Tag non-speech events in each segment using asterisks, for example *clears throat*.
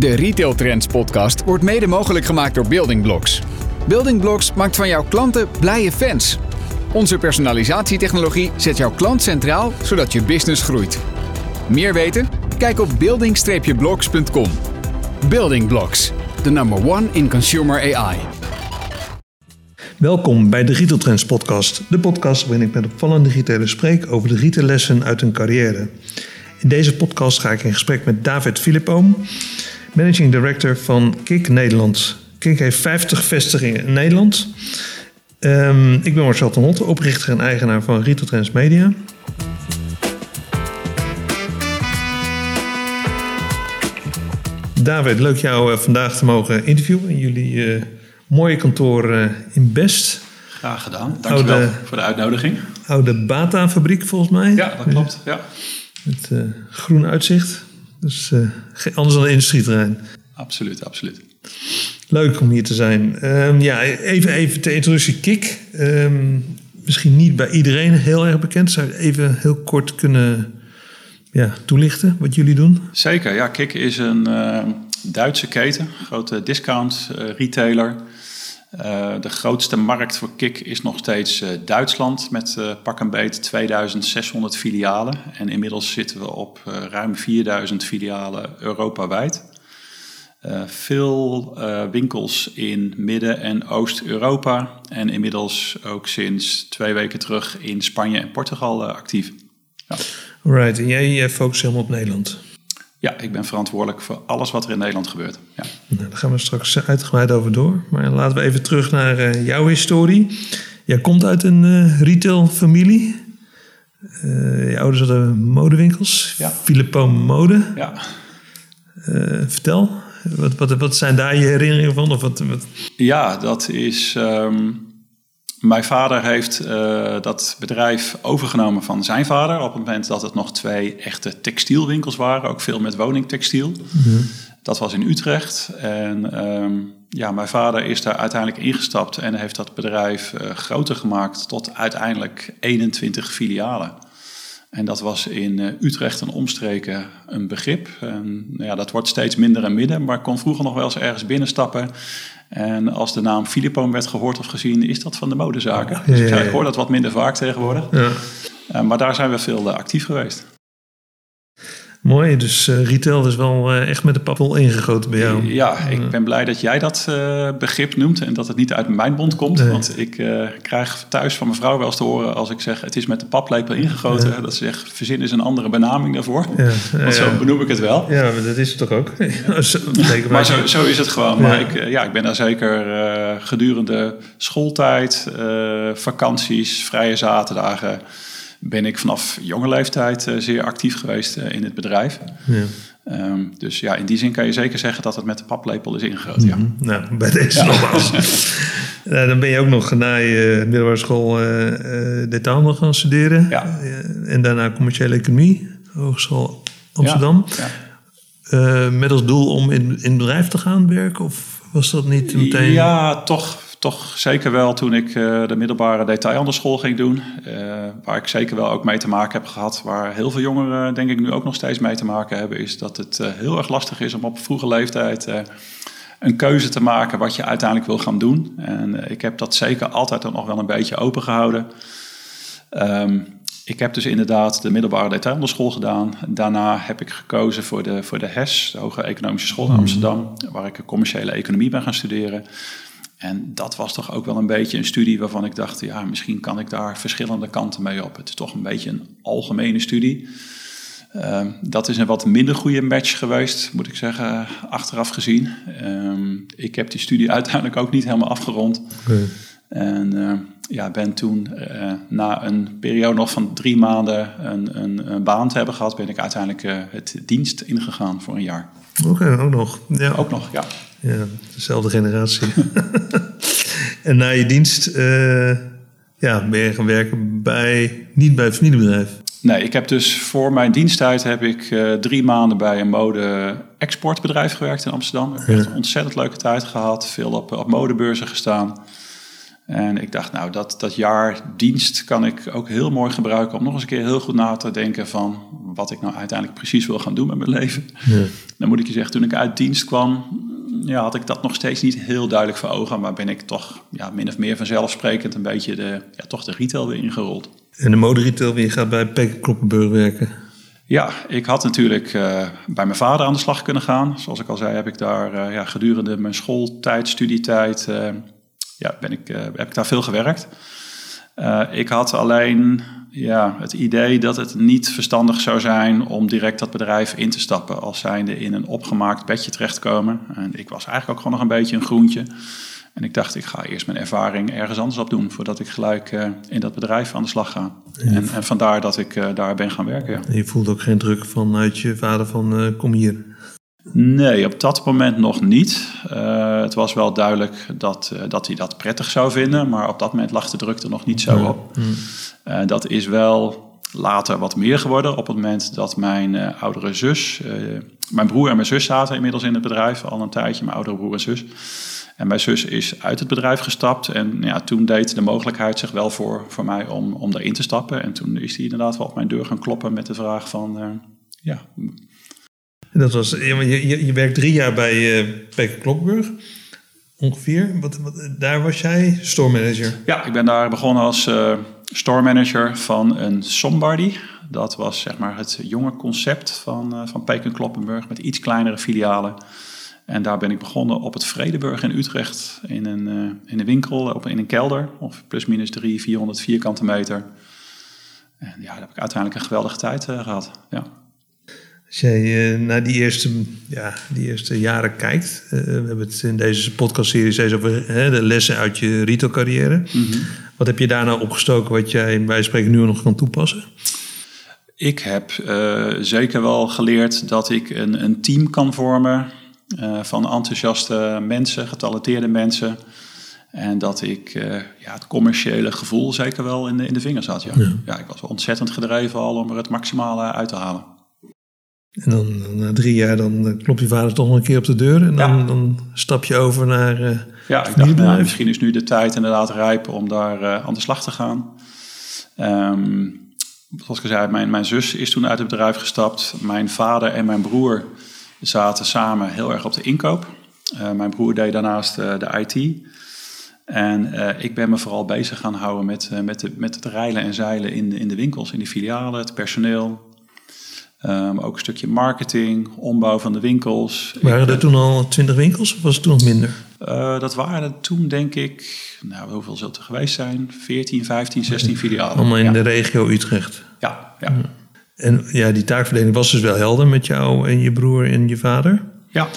De Retail Trends podcast wordt mede mogelijk gemaakt door Building Blocks. Building Blocks maakt van jouw klanten blije fans. Onze personalisatietechnologie zet jouw klant centraal, zodat je business groeit. Meer weten? Kijk op building-blocks.com. Building Blocks, the number one in consumer AI. Welkom bij de Retail Trends podcast. De podcast waarin ik met opvallende retailers spreek over de retaillessen uit hun carrière. In deze podcast ga ik in gesprek met David Philippoom, managing director van Kik Nederland. Kik heeft 50 vestigingen in Nederland. Um, ik ben Marcel ten Hotte, oprichter en eigenaar van Retail Trends Media. David, leuk jou uh, vandaag te mogen interviewen in jullie uh, mooie kantoor uh, in Best. Graag gedaan. Dankjewel oude, voor de uitnodiging. Oude Bata-fabriek volgens mij. Ja, dat klopt. Ja. Met groen uitzicht. Dus anders dan een industrieterrein. Absoluut, absoluut. Leuk om hier te zijn. Um, ja, even, even ter introductie Kik. Um, misschien niet bij iedereen heel erg bekend. Zou je even heel kort kunnen ja, toelichten wat jullie doen? Zeker, ja. Kik is een uh, Duitse keten, grote discount uh, retailer. Uh, de grootste markt voor Kik is nog steeds Duitsland met pak een beet 2600 filialen. En inmiddels zitten we op ruim 4000 filialen Europa-wijd. Uh, veel uh, winkels in Midden- en Oost-Europa en inmiddels ook sinds twee weken terug in Spanje en Portugal uh, actief. Ja. Right, en jij, jij focust helemaal op Nederland? Ja, ik ben verantwoordelijk voor alles wat er in Nederland gebeurt. Ja. Nou, daar gaan we straks uitgebreid over door. Maar laten we even terug naar jouw historie. Jij komt uit een retailfamilie. je ouders hadden modewinkels. Ja. Filippo Mode. Ja. vertel. Wat, wat, wat zijn daar je herinneringen van? Of wat, wat? Ja, dat is. Um, mijn vader heeft uh, dat bedrijf overgenomen van zijn vader. Op het moment dat het nog twee echte textielwinkels waren. Ook veel met woningtextiel. Mm Dat was in Utrecht. En um, ja, mijn vader is daar uiteindelijk ingestapt en heeft dat bedrijf uh, groter gemaakt tot uiteindelijk 21 filialen. En dat was in uh, Utrecht en omstreken een begrip. En, ja, dat wordt steeds minder en midden, maar ik kon vroeger nog wel eens ergens binnenstappen. En als de naam Philippoon werd gehoord of gezien, is dat van de modezaken. Dus ik, zei, ik hoor dat wat minder vaak tegenwoordig. Ja. Uh, maar daar zijn we veel uh, actief geweest. Mooi, dus uh, retail is wel uh, echt met de papel ingegoten bij jou. Ja, ik ben blij dat jij dat uh, begrip noemt en dat het niet uit mijn mond komt. Nee. Want ik krijg thuis van mijn vrouw wel eens te horen als ik zeg het is met de paplepel ingegoten. Ja. Dat ze zegt verzin is een andere benaming daarvoor. Ja. Want zo benoem ik het wel. Ja, maar dat is het toch ook? *laughs* maar zo, zo, is het gewoon. Maar ik, ja, ik ben daar zeker gedurende schooltijd, vakanties, vrije zaterdagen ben ik vanaf jonge leeftijd uh, zeer actief geweest uh, in het bedrijf. Ja. Um, dus ja, in die zin kan je zeker zeggen dat het met de paplepel is ingegoten. Mm -hmm. ja. Nou, bij deze ja. nogmaals. uh, *laughs* dan ben je ook nog na je middelbare school nog gaan studeren. Ja. en daarna commerciële economie, Hogeschool Amsterdam. Ja. met als doel om in, in bedrijf te gaan werken? Of was dat niet meteen... Ja, toch toch zeker wel toen ik uh, de middelbare detailhandelsschool ging doen. Uh, waar ik zeker wel ook mee te maken heb gehad. Waar heel veel jongeren denk ik nu ook nog steeds mee te maken hebben. Is dat het uh, heel erg lastig is om op vroege leeftijd een keuze te maken wat je uiteindelijk wil gaan doen. En ik heb dat zeker altijd nog wel een beetje open gehouden. Um, ik heb dus inderdaad de middelbare detailhandelsschool gedaan. Daarna heb ik gekozen voor de, voor de HES, de Hoge Economische School in Amsterdam. Waar ik commerciële economie ben gaan studeren. En dat was toch ook wel een beetje een studie waarvan ik dacht, ja, misschien kan ik daar verschillende kanten mee op. Het is toch een beetje een algemene studie. Uh, dat is een wat minder goede match geweest, moet ik zeggen, achteraf gezien. Uh, ik heb die studie *laughs* uiteindelijk ook niet helemaal afgerond. Okay. En uh, ja, ben toen eh, na een periode nog van drie maanden een, een, een, baan te hebben gehad, ben ik uiteindelijk eh, het dienst ingegaan voor een jaar. Oké, okay, ook nog. Ja. Ook nog, ja. Ja, dezelfde generatie. *laughs* en na je dienst uh, ja, ben je gaan werken bij, niet bij het familiebedrijf? Nee, ik heb dus voor mijn diensttijd heb ik uh, drie maanden bij een mode-exportbedrijf gewerkt in Amsterdam. Ik heb een ontzettend leuke tijd gehad, veel op, op modebeurzen gestaan. En ik dacht, nou, dat, dat jaar dienst kan ik ook heel mooi gebruiken om nog eens een keer heel goed na te denken van wat ik nou uiteindelijk precies wil gaan doen met mijn leven. Ja. Dan moet ik je zeggen, toen ik uit dienst kwam, ja, had ik dat nog steeds niet heel duidelijk voor ogen. Maar ben ik toch ja, min of meer vanzelfsprekend een beetje de, ja, toch de retail weer ingerold. En de moderetail weer gaat bij Peek Kloppenburg werken? Ja, ik had natuurlijk uh, bij mijn vader aan de slag kunnen gaan. Zoals ik al zei, heb ik daar uh, ja, gedurende mijn schooltijd, studietijd, uh, ja, ben ik, heb ik daar veel gewerkt. Ik had alleen ja, het idee dat het niet verstandig zou zijn om direct dat bedrijf in te stappen als zijnde in een opgemaakt bedje terechtkomen. En ik was eigenlijk ook gewoon nog een beetje een groentje. En ik dacht, ik ga eerst mijn ervaring ergens anders op doen voordat ik gelijk uh, in dat bedrijf aan de slag ga. En, en, vandaar dat ik uh, daar ben gaan werken. Ja. je voelt ook geen druk vanuit je vader van uh, kom hier? Nee, op dat moment nog niet. het was wel duidelijk dat, dat hij dat prettig zou vinden, maar op dat moment lag de druk er nog niet zo op. Mm. dat is wel later wat meer geworden op het moment dat mijn oudere zus, mijn broer en mijn zus zaten inmiddels in het bedrijf, al een tijdje, mijn oudere broer en zus. En mijn zus is uit het bedrijf gestapt. En ja, toen deed de mogelijkheid zich wel voor, voor mij om, om daarin te stappen. En toen is hij inderdaad wel op mijn deur gaan kloppen met de vraag van... Ja. Dat was, je, je, je werkt drie jaar bij uh, Peker Kloppenburg. Ongeveer. Wat, wat, daar was jij store manager? Ja, ik ben daar begonnen als uh, store manager van een Sombardi. Dat was zeg maar het jonge concept van, uh, van Peek Kloppenburg met iets kleinere filialen. En daar ben ik begonnen op het Vredeburg in Utrecht. In een, in een winkel, op, in een kelder. Of plus minus 300, 400 vierkante meter. En ja, daar heb ik uiteindelijk een geweldige tijd gehad. Ja. Als jij uh, naar die eerste, ja, die eerste jaren kijkt. we hebben het in deze podcastserie steeds over de lessen uit je retailcarrière. Mm -hmm. Wat heb je daar nou opgestoken wat jij bij spreken nu nog kan toepassen? Ik heb zeker wel geleerd dat ik een, een team kan vormen uh, van enthousiaste mensen, getalenteerde mensen. En dat ik uh, ja, het commerciële gevoel zeker wel in de, in de vingers had. Ja. ja. ik was ontzettend gedreven al om er het maximale uit te halen. En dan na drie jaar dan eh, klopt je vader toch nog een keer op de deur en dan, dan stap je over naar uh, Ja, ik dacht nou, misschien is nu de tijd inderdaad rijp om daar uh, aan de slag te gaan. Um, zoals ik zei, mijn, mijn zus is toen uit het bedrijf gestapt. Mijn vader en mijn broer zaten samen heel erg op de inkoop. Uh, mijn broer deed daarnaast de IT. En uh, ik ben me vooral bezig gaan houden met, met, de, met het rijlen en zeilen in de, in de winkels, in de filialen, het personeel. Um, ook een stukje marketing, ombouw van de winkels. Waren er toen al twintig winkels of was het toen nog minder? dat waren er toen denk ik, nou hoeveel zullen er geweest zijn? 14, 15, 16 filialen. Allemaal in ja. de regio Utrecht? Ja, ja. En ja, die taakverdeling was dus wel helder met jou en je broer en je vader. Ja.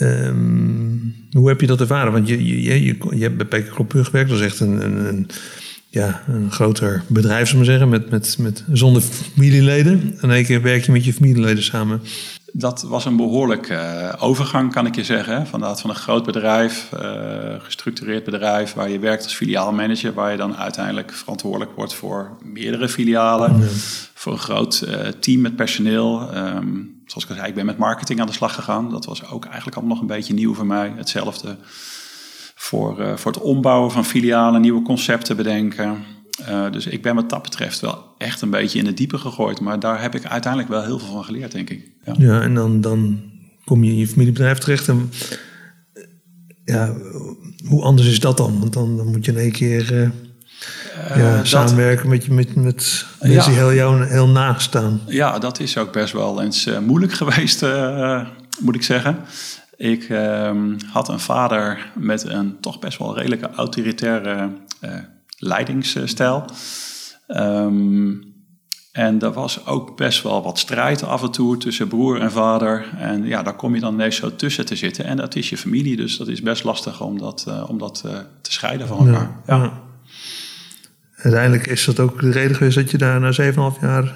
Um, hoe heb je dat ervaren? Want je, je, je, je hebt bij Klopur gewerkt. Dat is echt een, een, een, ja, een groter bedrijf, zullen we zeggen, met, met, met, zonder familieleden. En één keer werk je met je familieleden samen. Dat was een behoorlijke uh, overgang, kan ik je zeggen. Van, van een groot bedrijf, uh, gestructureerd bedrijf, waar je werkt als filiaalmanager, waar je dan uiteindelijk verantwoordelijk wordt voor meerdere filialen, voor een groot uh, team met personeel. Um, zoals ik al zei, ik ben met marketing aan de slag gegaan. Dat was ook eigenlijk allemaal nog een beetje nieuw voor mij. Hetzelfde voor, voor het ombouwen van filialen, nieuwe concepten bedenken. Uh, dus ik ben wat dat betreft wel echt een beetje in het diepe gegooid. Maar daar heb ik uiteindelijk wel heel veel van geleerd, denk ik. Ja, ja en dan, dan kom je in je familiebedrijf terecht. En ja, hoe anders is dat dan? Want dan, dan moet je in één keer uh, ja, samenwerken met, met, met mensen die heel jou heel naast staan. Ja, dat is ook best wel eens moeilijk *laughs* geweest, moet ik zeggen. Ik ehm, had een vader met een toch best wel redelijke autoritaire leidingsstijl. Um, en er was ook best wel wat strijd af en toe tussen broer en vader. En ja, daar kom je dan ineens zo tussen te zitten. En dat is je familie, dus dat is best lastig om dat, uh, om dat uh, te scheiden van elkaar. Ja, ja. Uiteindelijk is dat ook de reden geweest dat je daar na 7,5 jaar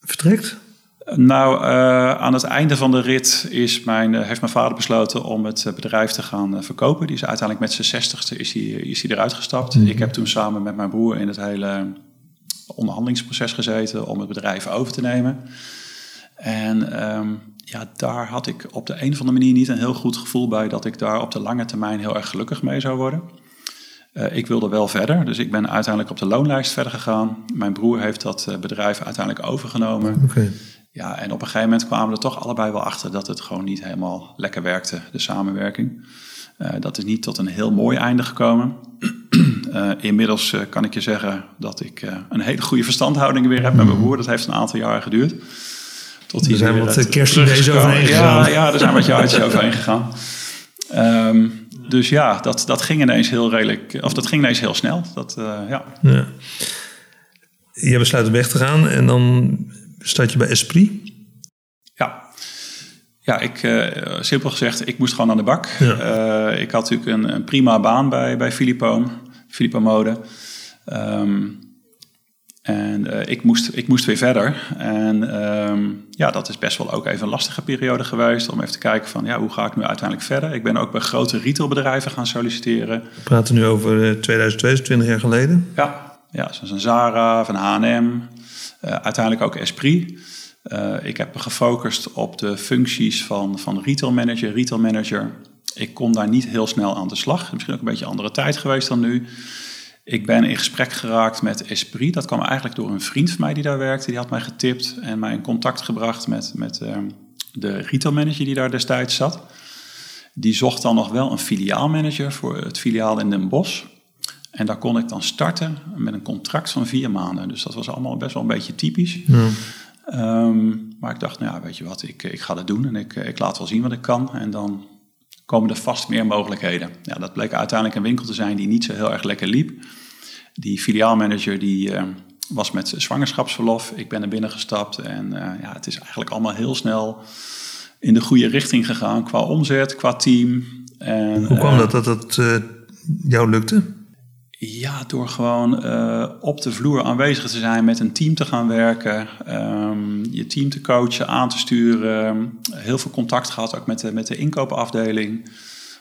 vertrekt? Nou, uh, aan het einde van de rit is mijn, heeft mijn vader besloten om het bedrijf te gaan verkopen. Die is uiteindelijk met zijn zestigste is hij, is hij eruit gestapt. Mm -hmm. Ik heb toen samen met mijn broer in het hele onderhandelingsproces gezeten om het bedrijf over te nemen. En um, ja, daar had ik op de een of andere manier niet een heel goed gevoel bij dat ik daar op de lange termijn heel erg gelukkig mee zou worden. Uh, ik wilde wel verder, dus ik ben uiteindelijk op de loonlijst verder gegaan. Mijn broer heeft dat bedrijf uiteindelijk overgenomen. Okay. Ja, en op een gegeven moment kwamen we er toch allebei wel achter dat het gewoon niet helemaal lekker werkte, de samenwerking. Uh, dat is niet tot een heel mooi einde gekomen. Uh, *clears throat* inmiddels uh, kan ik je zeggen dat ik een hele goede verstandhouding weer heb met mijn broer. Dat heeft een aantal jaren geduurd. Tot er zijn wat kerstdays overheen gegaan. Ja, ja, er zijn wat jaartjes *laughs* overheen gegaan. Um, dus ja, dat, dat ging ineens heel redelijk, of dat ging ineens heel snel. Dat, ja. ja. Je besluit om weg te gaan en dan Staat je bij Esprit? Ja. Ja, ik, uh, simpel gezegd, ik moest gewoon aan de bak. Uh, ik had natuurlijk een, een, prima baan bij, bij Filippo, Filippo Mode. Um, en uh, ik, moest, ik moest weer verder. En um, ja, dat is best wel ook even een lastige periode geweest. Om even te kijken van, ja, hoe ga ik nu uiteindelijk verder? Ik ben ook bij grote retailbedrijven gaan solliciteren. We praten nu over 2020, 20 jaar geleden. Ja, ja zoals een Zara, van H&M, uiteindelijk ook Esprit. Uh, ik heb me gefocust op de functies van, van retail manager, retail manager. Ik kon daar niet heel snel aan de slag. Misschien ook een beetje andere tijd geweest dan nu. Ik ben in gesprek geraakt met Esprit. Dat kwam eigenlijk door een vriend van mij die daar werkte. Die had mij getipt en mij in contact gebracht met, met uh, de retail manager die daar destijds zat. Die zocht dan nog wel een filiaalmanager voor het filiaal in Den Bosch. En daar kon ik dan starten met een contract van vier maanden. Dus dat was allemaal best wel een beetje typisch. Ja. Um, maar ik dacht, nou ja, weet je wat, ik, ik ga dat doen en ik, ik laat wel zien wat ik kan. En dan komen er vast meer mogelijkheden. Ja, dat bleek uiteindelijk een winkel te zijn die niet zo heel erg lekker liep. Die filiaalmanager die uh, was met zwangerschapsverlof. Ik ben er binnen gestapt en uh, ja, het is eigenlijk allemaal heel snel in de goede richting gegaan qua omzet, qua team. En, Hoe kwam uh, dat dat het jou lukte? Ja, door gewoon uh, op de vloer aanwezig te zijn, met een team te gaan werken, um, je team te coachen, aan te sturen. Heel veel contact gehad ook met de, met de inkoopafdeling. Om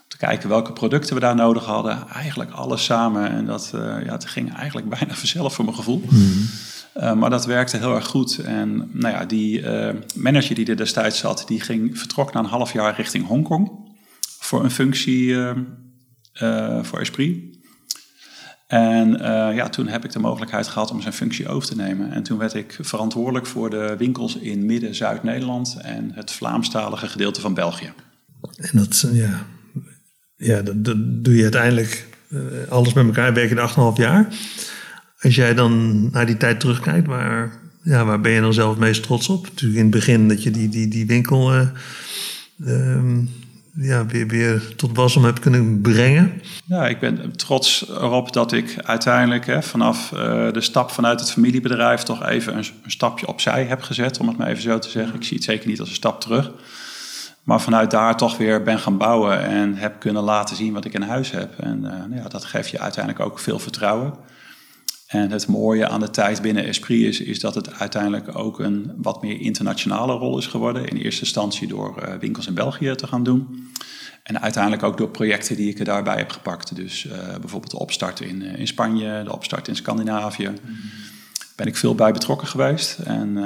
te kijken welke producten we daar nodig hadden. Eigenlijk alles samen. En dat, uh, ja, het ging eigenlijk *laughs* bijna vanzelf voor mijn gevoel. Mm. Uh, maar dat werkte heel erg goed. En nou ja, die manager die er destijds zat, die ging, vertrok na een half jaar richting Hongkong. Voor een functie voor Esprit. En uh, ja, toen heb ik de mogelijkheid gehad om zijn functie over te nemen. En toen werd ik verantwoordelijk voor de winkels in Midden-Zuid-Nederland en het Vlaamstalige gedeelte van België. En dat, ja, ja dat, doe je uiteindelijk uh, alles met elkaar, werk je 8,5 jaar. Als jij dan naar die tijd terugkijkt, waar, ja, waar ben je dan zelf het meest trots op? Natuurlijk in het begin dat je die, die, die winkel... Um, ja, weer, weer tot wasdom heb kunnen brengen? Ja, ik ben trots erop dat ik uiteindelijk hè, vanaf uh, de stap vanuit het familiebedrijf toch even een, stapje opzij heb gezet, om het maar even zo te zeggen. Ik zie het zeker niet als een stap terug. Maar vanuit daar toch weer ben gaan bouwen en heb kunnen laten zien wat ik in huis heb. En uh, nou ja, dat geeft je uiteindelijk ook veel vertrouwen. En het mooie aan de tijd binnen Esprit is, is dat het uiteindelijk ook een wat meer internationale rol is geworden. In eerste instantie door uh, winkels in België te gaan doen. En uiteindelijk ook door projecten die ik er daarbij heb gepakt. Dus uh, bijvoorbeeld de opstart in, uh, in Spanje, de opstart in Scandinavië. Ben ik veel bij betrokken geweest. En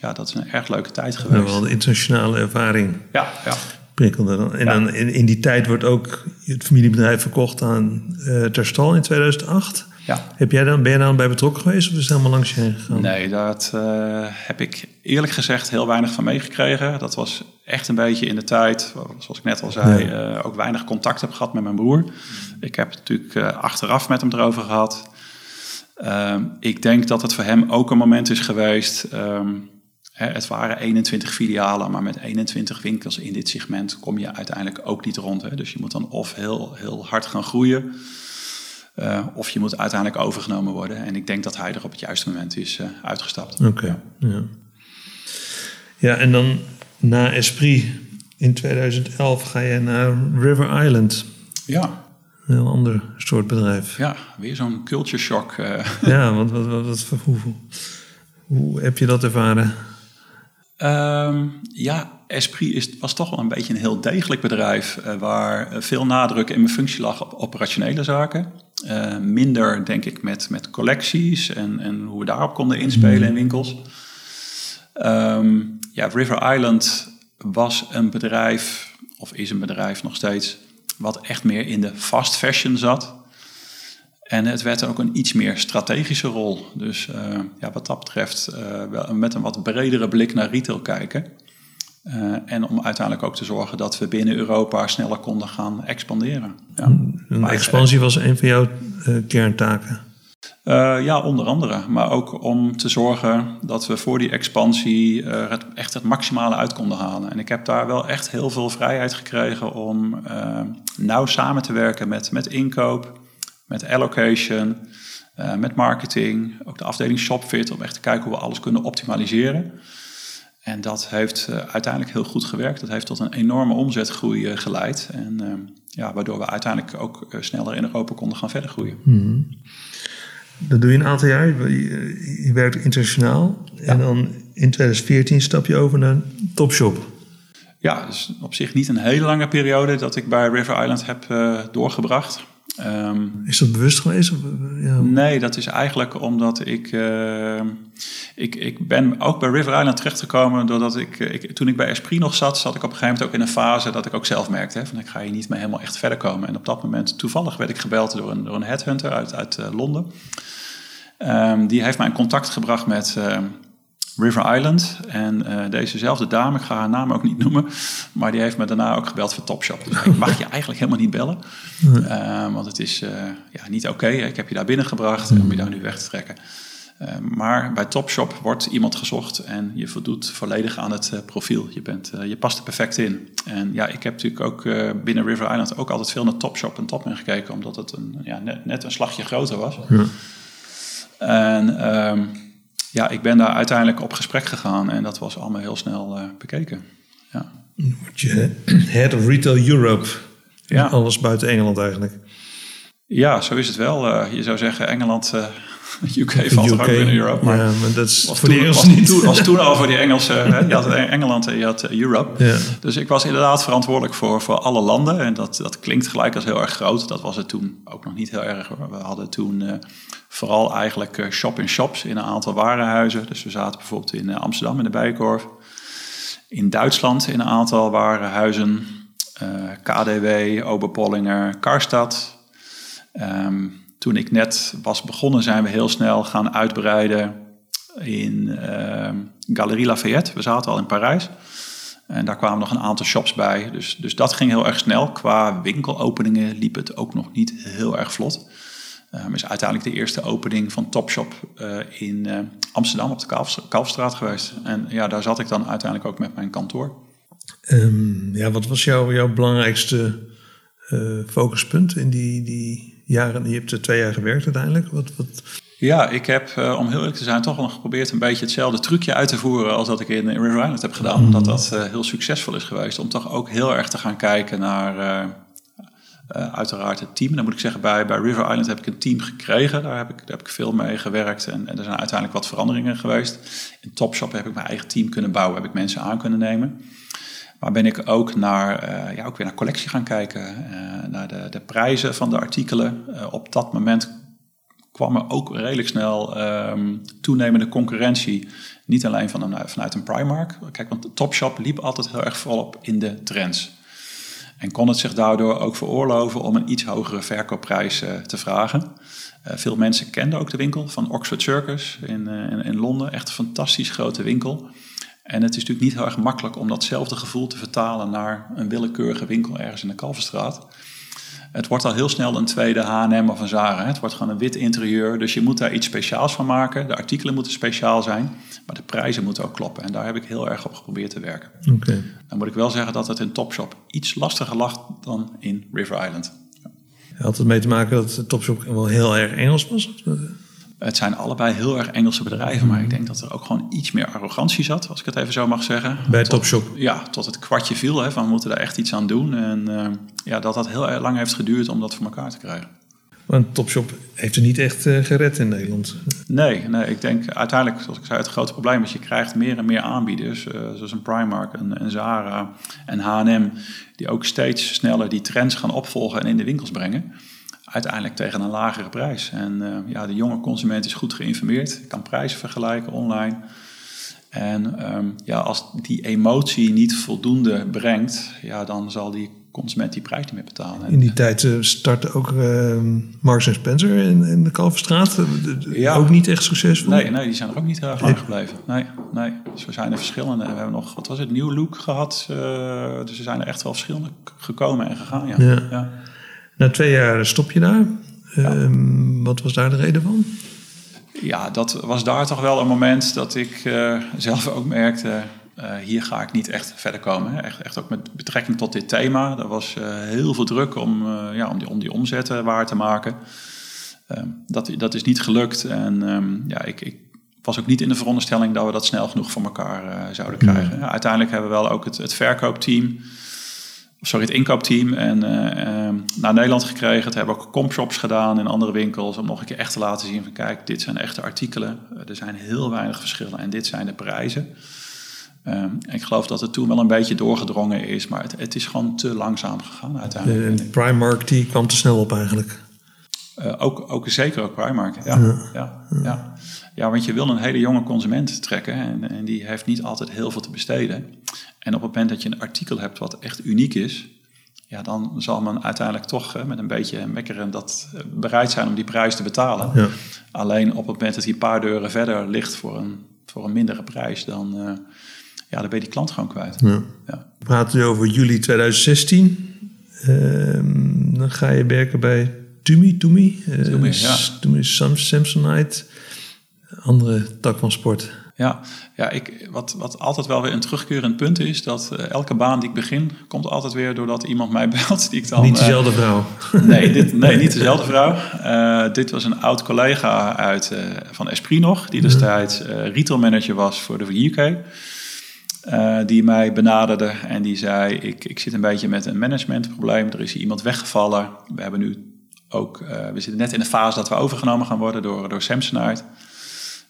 ja, dat is een erg leuke tijd geweest. wel een internationale ervaring. Ja, ja. Prikkelde dan. En ja. dan in, in, die tijd wordt ook het familiebedrijf verkocht aan Terstal in 2008. Ja. Heb jij dan, ben je dan bij betrokken geweest of is het helemaal langs je heen gegaan? Nee, daar uh, heb ik eerlijk gezegd heel weinig van meegekregen. Dat was echt een beetje in de tijd, zoals ik net al zei, ja. uh, ook weinig contact heb gehad met mijn broer. Ik heb het natuurlijk uh, achteraf met hem erover gehad. Ehm, ik denk dat het voor hem ook een moment is geweest. Um, hè, het waren 21 filialen, maar met 21 winkels in dit segment kom je uiteindelijk ook niet rond. Hè. Dus je moet dan of heel, heel hard gaan groeien. Uh, of je moet uiteindelijk overgenomen worden. En ik denk dat hij er op het juiste moment is uh, uitgestapt. Oké, okay. ja. ja. En dan na Esprit in 2011 ga je naar River Island. Ja. Een heel ander soort bedrijf. Ja, weer zo'n culture shock. Uh. Ja, wat, wat, wat, wat hoe, hoe heb je dat ervaren? Um, ja, Esprit is, was toch wel een beetje een heel degelijk bedrijf... Waar veel nadruk in mijn functie lag op operationele zaken. Uh, minder, denk ik, met, met collecties en, en hoe we daarop konden inspelen in winkels. Um, ja, River Island was een bedrijf, of is een bedrijf nog steeds, wat echt meer in de fast fashion zat. En het werd ook een iets meer strategische rol. Dus ja, wat dat betreft wel met een wat bredere blik naar retail kijken. En om uiteindelijk ook te zorgen dat we binnen Europa sneller konden gaan expanderen. Ja. Een expansie was een van jouw kerntaken. Uh, ja, onder andere. Maar ook om te zorgen dat we voor die expansie het, echt het maximale uit konden halen. En ik heb daar wel echt heel veel vrijheid gekregen om nauw samen te werken met, met inkoop, met allocation, met marketing, ook de afdeling Shopfit, om echt te kijken hoe we alles kunnen optimaliseren. En dat heeft uiteindelijk heel goed gewerkt. Dat heeft tot een enorme omzetgroei geleid. En ja, waardoor we uiteindelijk ook sneller in Europa konden gaan verder groeien. Mm dat doe je een aantal jaar. Je, je werkt internationaal. En dan in 2014 stap je over naar Topshop. Ja, dus op zich niet een hele lange periode dat ik bij River Island heb doorgebracht. Um, is dat bewust geweest? Of, ja. Nee, dat is eigenlijk omdat ik, uh, ik... Ik ben ook bij River Island terechtgekomen doordat ik, ik... Toen ik bij Esprit nog zat, zat ik op een gegeven moment ook in een fase dat ik ook zelf merkte... Hè, van ik ga hier niet meer helemaal echt verder komen. En op dat moment, toevallig werd ik gebeld door een, door een headhunter uit, uit uh, Londen. Um, die heeft mij in contact gebracht met uh, River Island. En uh, dezezelfde dame, ik ga haar naam ook niet noemen, maar die heeft me daarna ook gebeld voor Topshop. Dus ik mag je eigenlijk helemaal niet bellen, uh, want het is uh, ja, niet oké. Okay. Ik heb je daar binnengebracht en om je daar nu weg te trekken. maar bij Topshop wordt iemand gezocht en je voldoet volledig aan het profiel. Je, bent, je past er perfect in. En ja, ik heb natuurlijk ook binnen River Island ook altijd veel naar Topshop en Topman gekeken, omdat het een, ja, net, net een slagje groter was. Ja. En um, ja, ik ben daar uiteindelijk op gesprek gegaan en dat was allemaal heel snel uh, bekeken. Ja. Word je head of Retail Europe. Ja. Alles buiten Engeland eigenlijk. Ja, zo is het wel. Uh, je zou zeggen Engeland... *laughs* Uh, UK valt UK, ook binnen Europe. Maar, ja, maar dat is voor toen, de Engelsen niet. Toen, was toen *laughs* al voor die Engelsen. je had Engeland en je had Europe. Ja. Dus ik was inderdaad verantwoordelijk voor, voor alle landen. En dat, dat klinkt gelijk als heel erg groot. Dat was het toen ook nog niet heel erg. We hadden toen uh, vooral eigenlijk uh, shop-in-shops in een aantal warenhuizen. Dus we zaten bijvoorbeeld in uh, Amsterdam in de Bijenkorf. In Duitsland in een aantal warenhuizen. KDW, Oberpollinger, Karstad. Um, toen ik net was begonnen, zijn we heel snel gaan uitbreiden in uh, Galerie Lafayette. We zaten al in Parijs. En daar kwamen nog een aantal shops bij. Dus, dus dat ging heel erg snel. Qua winkelopeningen liep het ook nog niet heel erg vlot. Um, is uiteindelijk de eerste opening van Topshop uh, in uh, Amsterdam op de Kalfstraat geweest. En ja, daar zat ik dan uiteindelijk ook met mijn kantoor. Um, ja, wat was jouw, jouw belangrijkste uh, focuspunt in die, die jaren, je hebt er twee jaar gewerkt uiteindelijk. Wat, wat... Ja, ik heb, uh, om heel eerlijk te zijn, toch nog geprobeerd een beetje hetzelfde trucje uit te voeren als dat ik in, in River Island heb gedaan. Mm. Omdat dat uh, heel succesvol is geweest. Om toch ook heel erg te gaan kijken naar uh, uiteraard het team. Dan moet ik zeggen, bij, bij River Island heb ik een team gekregen. Daar heb ik, daar heb ik veel mee gewerkt en, en er zijn uiteindelijk wat veranderingen geweest. In Topshop heb ik mijn eigen team kunnen bouwen, heb ik mensen aan kunnen nemen. Maar ben ik ook, naar, uh, ja, ook weer naar collectie gaan kijken, uh, naar de, de prijzen van de artikelen. Uh, op dat moment kwam er ook redelijk snel um, toenemende concurrentie. Niet alleen van vanuit een Primark. Kijk, want Topshop liep altijd heel erg volop in de trends. En kon het zich daardoor ook veroorloven om een iets hogere verkoopprijs te vragen. veel mensen kenden ook de winkel van Oxford Circus in, in, in Londen. Echt een fantastisch grote winkel. En het is natuurlijk niet heel erg makkelijk om datzelfde gevoel te vertalen naar een willekeurige winkel ergens in de Kalverstraat. Het wordt al heel snel een tweede H&M of een Zara. Het wordt gewoon een wit interieur, dus je moet daar iets speciaals van maken. De artikelen moeten speciaal zijn, maar de prijzen moeten ook kloppen. En daar heb ik heel erg op geprobeerd te werken. Okay. Dan moet ik wel zeggen dat het in Topshop iets lastiger lag dan in River Island. Had het mee te maken dat Topshop wel heel erg Engels was? Het zijn allebei heel erg Engelse bedrijven, maar ik denk dat er ook gewoon iets meer arrogantie zat, als ik het even zo mag zeggen. Bij Topshop? Ja, tot het kwartje viel hè, van we moeten daar echt iets aan doen. En uh, ja, dat dat heel lang heeft geduurd om dat voor elkaar te krijgen. Want Topshop heeft er niet echt uh, gered in Nederland. Nee, nee, ik denk uiteindelijk, zoals ik zei, het grote probleem is je krijgt meer en meer aanbieders, uh, zoals een Primark, een, een Zara en H&M, die ook steeds sneller die trends gaan opvolgen en in de winkels brengen uiteindelijk tegen een lagere prijs. En uh, ja, de jonge consument is goed geïnformeerd, kan prijzen vergelijken online. En ehm, ja, als die emotie niet voldoende brengt, ja, dan zal die consument die prijs niet meer betalen. In die tijd uh, startte ook uh, Marks Spencer in, in de Kalverstraat. Ja. Ook niet echt succesvol? Nee, nee die zijn er ook niet heel erg lang gebleven. Nee, nee. Dus we zijn er verschillende. We hebben nog, wat was het, Nieuw Look gehad. Uh, dus er zijn er echt wel verschillende gekomen en gegaan, ja. ja. ja. Na twee jaar stop je daar. Ehm, wat was daar de reden van? Ja, dat was daar toch wel een moment dat ik zelf ook merkte uh, hier ga ik niet echt verder komen. Echt, echt ook met betrekking tot dit thema. Er was uh, heel veel druk om, ja, om, die, om die omzetten waar te maken. Ehm, dat, dat is niet gelukt. En um, ja, ik, ik, was ook niet in de veronderstelling dat we dat snel genoeg voor elkaar zouden krijgen. Ja, uiteindelijk hebben we wel ook het, het verkoopteam, sorry, het inkoopteam en, ehm, naar Nederland gekregen. Het hebben ook compshops gedaan in andere winkels om nog een keer echt te laten zien van kijk, dit zijn echte artikelen. er zijn heel weinig verschillen en dit zijn de prijzen. Um, ik geloof dat het toen wel een beetje doorgedrongen is, maar het, het is gewoon te langzaam gegaan uiteindelijk. En Primark die kwam te snel op eigenlijk. Uh, ook, ook zeker ook Primark, ja. Ja. ja. ja, ja. want je wil een hele jonge consument trekken en, en, die heeft niet altijd heel veel te besteden. En op het moment dat je een artikel hebt wat echt uniek is, ja, dan zal men uiteindelijk toch uh, met een beetje mekkeren dat uh, bereid zijn om die prijs te betalen. Ja. Alleen op het moment dat hij een paar deuren verder ligt voor een, voor een mindere prijs, dan ja, dan ben je die klant gewoon kwijt. Ja. Ja. We praten nu over juli 2016. Ehm, dan ga je werken bij Tumi, Tumi, uh, Tumi, ja. Tumi Samsonite, andere tak van sport. Ja, ja ik, wat, wat altijd wel weer een terugkerend punt is, dat uh, elke baan die ik begin, komt altijd weer doordat iemand mij *laughs* belt. Die ik dan, niet dezelfde uh, vrouw. Nee, dit, *laughs* nee, niet dezelfde vrouw. Uh, dit was een oud collega uit, van Esprit nog, die destijds retail manager was voor de UK. Die mij benaderde en die zei: ik, ik zit een beetje met een managementprobleem. Er is hier iemand weggevallen. We hebben nu ook, we zitten net in de fase dat we overgenomen gaan worden door, door Samsonite.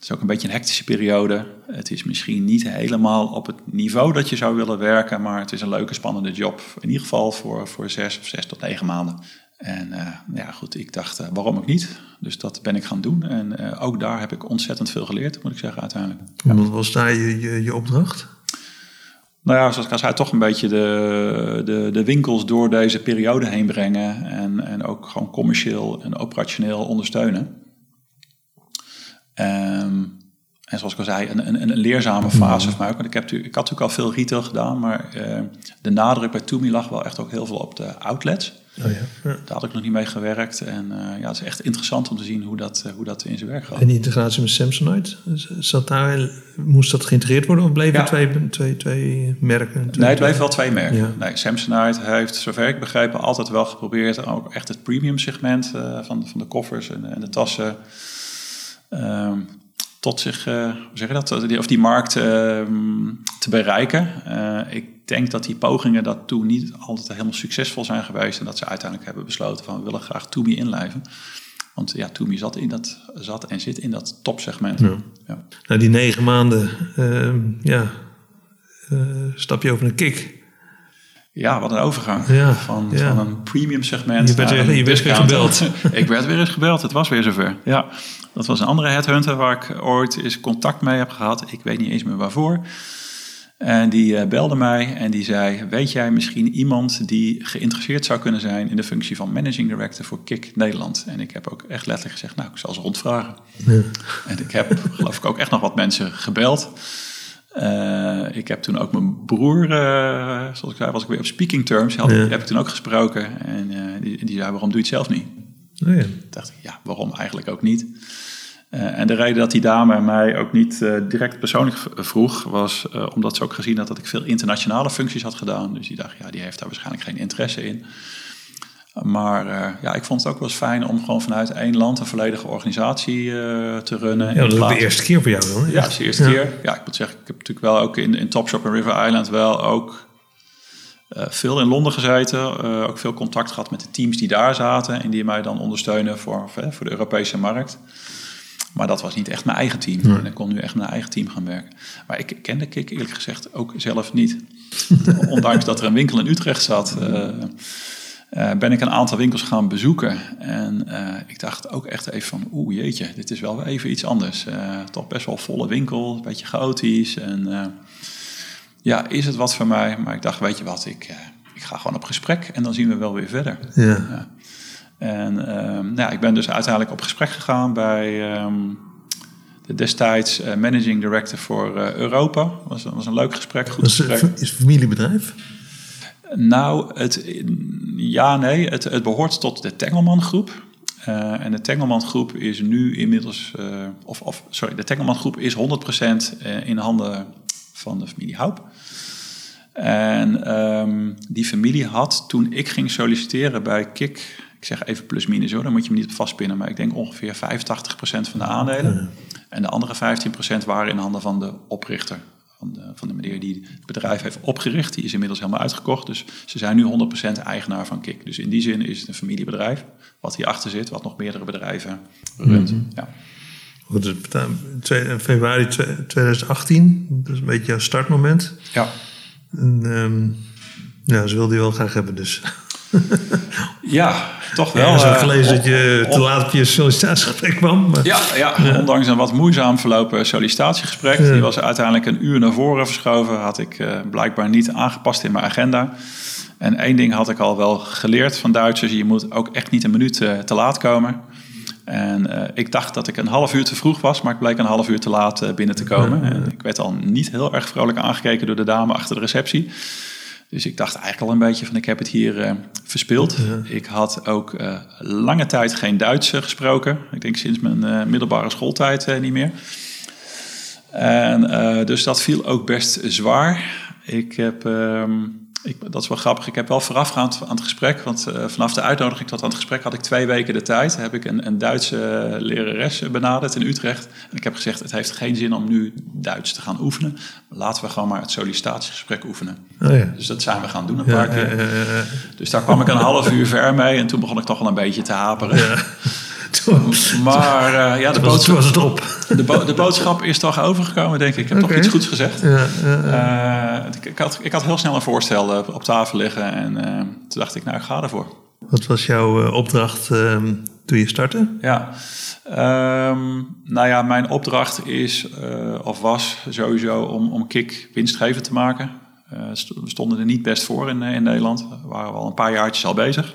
Het is ook een beetje een hectische periode. Het is misschien niet helemaal op het niveau dat je zou willen werken, maar het is een leuke, spannende job. In ieder geval voor, voor zes of zes tot negen maanden. En uh, ja, goed, ik dacht, waarom ook niet? Dus dat ben ik gaan doen. En ook daar heb ik ontzettend veel geleerd, moet ik zeggen, uiteindelijk. Ja. Wat was daar je, je, je opdracht? nou ja, zoals ik al zei, toch een beetje de, de, de winkels door deze periode heen brengen. En, en ook gewoon commercieel en operationeel ondersteunen. Um, en zoals ik al zei, een, een, een leerzame fase voor mij ook. Want ik, heb, ik had natuurlijk al veel retail gedaan, maar uh, de nadruk bij Toomey lag wel echt ook heel veel op de outlets. Oh ja. Ja. Daar had ik nog niet mee gewerkt. En uh, ja, het is echt interessant om te zien hoe dat, uh, hoe dat in zijn werk gaat. En die integratie met Samsonite, zat daar, moest dat geïntegreerd worden of bleven ja. twee, twee, twee merken? Twee nee, het bleef wel twee merken. Nee, Samsonite heeft, zover ik begrepen, altijd wel geprobeerd ook echt het premium segment uh, van, van de koffers en, en de tassen tot zich, uh, hoe zeg je dat, of die markt uh, te bereiken. Uh, ik denk dat die pogingen dat toen niet altijd helemaal succesvol zijn geweest en dat ze uiteindelijk hebben besloten van we willen graag Toomey inlijven. Want ja, Toomey zat, in dat, zat en zit in dat topsegment. Ja. Ja. Nou, die negen maanden, ehm, ja, stap je over een kick. Ja, wat een overgang. Ja, van, ja. van een premium segment. Je werd, weer, je weer gebeld. *laughs* ik werd weer eens gebeld. Het was weer zover. Ja, dat was een andere headhunter waar ik ooit eens contact mee heb gehad. Ik weet niet eens meer waarvoor. En die uh, belde mij en die zei: Weet jij misschien iemand die geïnteresseerd zou kunnen zijn in de functie van managing director voor KIK Nederland? En ik heb ook echt letterlijk gezegd: Nou, ik zal ze rondvragen. Ja. En ik heb, geloof ik, ook echt nog wat mensen gebeld. Uh, ik heb toen ook mijn broer, uh, zoals ik zei, was ik weer op speaking terms. Had, ja. Heb ik toen ook gesproken. En uh, die, die, zei, waarom doe je het zelf niet? Oh ja. Dacht ik, ja, waarom eigenlijk ook niet? en de reden dat die dame mij ook niet direct persoonlijk vroeg... was omdat ze ook gezien had dat ik veel internationale functies had gedaan. Dus die dacht, ja, die heeft daar waarschijnlijk geen interesse in. Maar uh, ja, ik vond het ook wel eens fijn om gewoon vanuit één land een volledige organisatie uh, te runnen. Ja, dat is de eerste keer voor jou dan? Ja, dat is de eerste ja. keer. Ja, ik moet zeggen, ik heb natuurlijk wel ook in, in Topshop en River Island wel ook uh, veel in Londen gezeten. ook veel contact gehad met de teams die daar zaten en die mij dan ondersteunen voor, voor de Europese markt. Maar dat was niet echt mijn eigen team. Nee. En ik kon nu echt mijn eigen team gaan werken. Maar ik kende Kik eerlijk gezegd ook zelf niet. *laughs* Ondanks dat er een winkel in Utrecht zat. Uh, ben ik een aantal winkels gaan bezoeken. En uh, ik dacht ook echt even van, oeh jeetje, dit is wel even iets anders. Uh, toch best wel volle winkel, een beetje chaotisch. En ja, is het wat voor mij? Maar ik dacht, weet je wat, ik, ik ga gewoon op gesprek en dan zien we wel weer verder. Ja. ja. En ehm, nou ja, ik ben dus uiteindelijk op gesprek gegaan bij um, de destijds managing director voor Europa. Dat was, was een leuk gesprek, goed gesprek. Is het familiebedrijf? Nou, het, ja, nee, het, het behoort tot de Tengelman groep. Uh, en de Tengelman groep is nu inmiddels, uh, of, of sorry, de Tengelman groep is 100% eh, in handen van de familie Haup. En um, die familie had toen ik ging solliciteren bij KIK, ik zeg even plus minus hoor, dan moet je me niet vastpinnen, maar ik denk ongeveer 85% van de aandelen. En de andere 15% waren in handen van de oprichter van de, van de meneer die het bedrijf heeft opgericht. Die is inmiddels helemaal uitgekocht. Dus ze zijn nu 100% eigenaar van Kik. Dus in die zin is het een familiebedrijf wat hierachter zit, wat nog meerdere bedrijven runt. Mm ja. Goed, februari 2018, dat is een beetje jouw startmoment. Ja. En, um, ja, ze wilde je wel graag hebben dus. Ja, toch wel. Ja, ik heb eh, gelezen dat je te laat op je sollicitatiegesprek kwam. Ja, ja, ondanks een wat moeizaam verlopen sollicitatiegesprek. Die was uiteindelijk een uur naar voren verschoven. Had ik uh, blijkbaar niet aangepast in mijn agenda. En één ding had ik al wel geleerd van Duitsers. Je moet ook echt niet een minuut uh, te laat komen. En ik dacht dat ik een half uur te vroeg was, maar ik bleek een half uur te laat binnen te komen. En ik werd al niet heel erg vrolijk aangekeken door de dame achter de receptie. Dus ik dacht eigenlijk al een beetje van ik heb het hier uh, verspeeld. Ik had ook uh, lange tijd geen Duits gesproken. Ik denk sinds mijn middelbare schooltijd niet meer. En dus dat viel ook best zwaar. Ik heb um, ik, dat is wel grappig. Ik heb wel voorafgaand aan het gesprek, want uh, vanaf de uitnodiging tot aan het gesprek had ik twee weken de tijd. Heb ik een, een Duitse lerares benaderd in Utrecht. En ik heb gezegd: het heeft geen zin om nu Duits te gaan oefenen. Laten we gewoon maar het sollicitatiegesprek oefenen. Oh ja. Dus dat zijn we gaan doen een paar keer. dus daar kwam ik een half uur ver mee en toen begon ik toch wel een beetje te haperen. *laughs* maar uh, ja, de boodschap, was het op. De, bo de, boodschap is toch overgekomen, denk ik. Ik heb okay. toch iets goeds gezegd. Ja, uh, ik, ik, had, ik had heel snel een voorstel uh, op tafel liggen en toen dacht ik, nou, ik ga ervoor. Wat was jouw opdracht ehm, toen je startte? Ja, um, nou ja, mijn opdracht is of was sowieso om, om KIK winstgevend te maken. we stonden er niet best voor in, in Nederland. We waren al een paar jaartjes al bezig.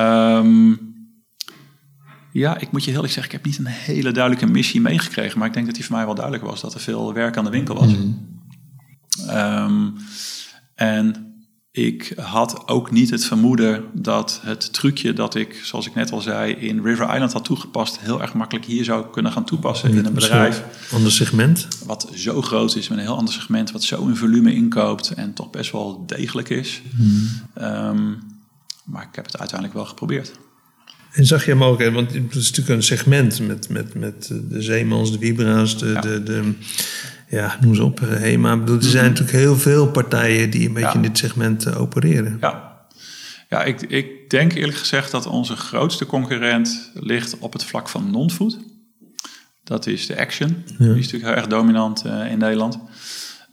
um, *clears throat* ja, ik moet je heel eerlijk zeggen, ik heb niet een hele duidelijke missie meegekregen. Maar ik denk dat die voor mij wel duidelijk was dat er veel werk aan de winkel was. Mm. en ik had ook niet het vermoeden dat het trucje dat ik, zoals ik net al zei, in River Island had toegepast, heel erg makkelijk hier zou kunnen gaan toepassen in een bedrijf. Ander segment. Wat zo groot is, met een heel ander segment, wat zo in volume inkoopt en toch best wel degelijk is. Mm. maar ik heb het uiteindelijk wel geprobeerd. En zag je mogelijk, want het is natuurlijk een segment met, met, met de Zeemans, de Vibra's, de, ja. de, de, ja, noem ze op, HEMA. Ik bedoel, er zijn mhm. natuurlijk heel veel partijen die een beetje in dit segment uh, opereren. Ja, ja ik, ik denk eerlijk gezegd dat onze grootste concurrent ligt op het vlak van non-food. Dat is de Action. Die is natuurlijk heel erg dominant uh, in Nederland.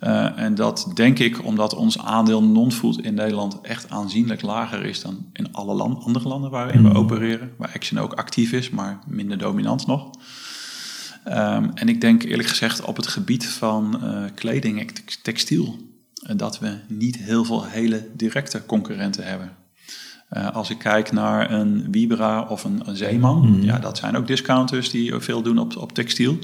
Uh, en dat denk ik omdat ons aandeel non-food in Nederland echt aanzienlijk lager is dan in alle land, andere landen waarin we hmm. opereren. Waar Action ook actief is, maar minder dominant nog. Um, en ik denk eerlijk gezegd op het gebied van uh, kleding en textiel uh, dat we niet heel veel hele directe concurrenten hebben. als ik kijk naar een Vibra of een, een Zeeman, hmm. ja, dat zijn ook discounters die veel doen op, op textiel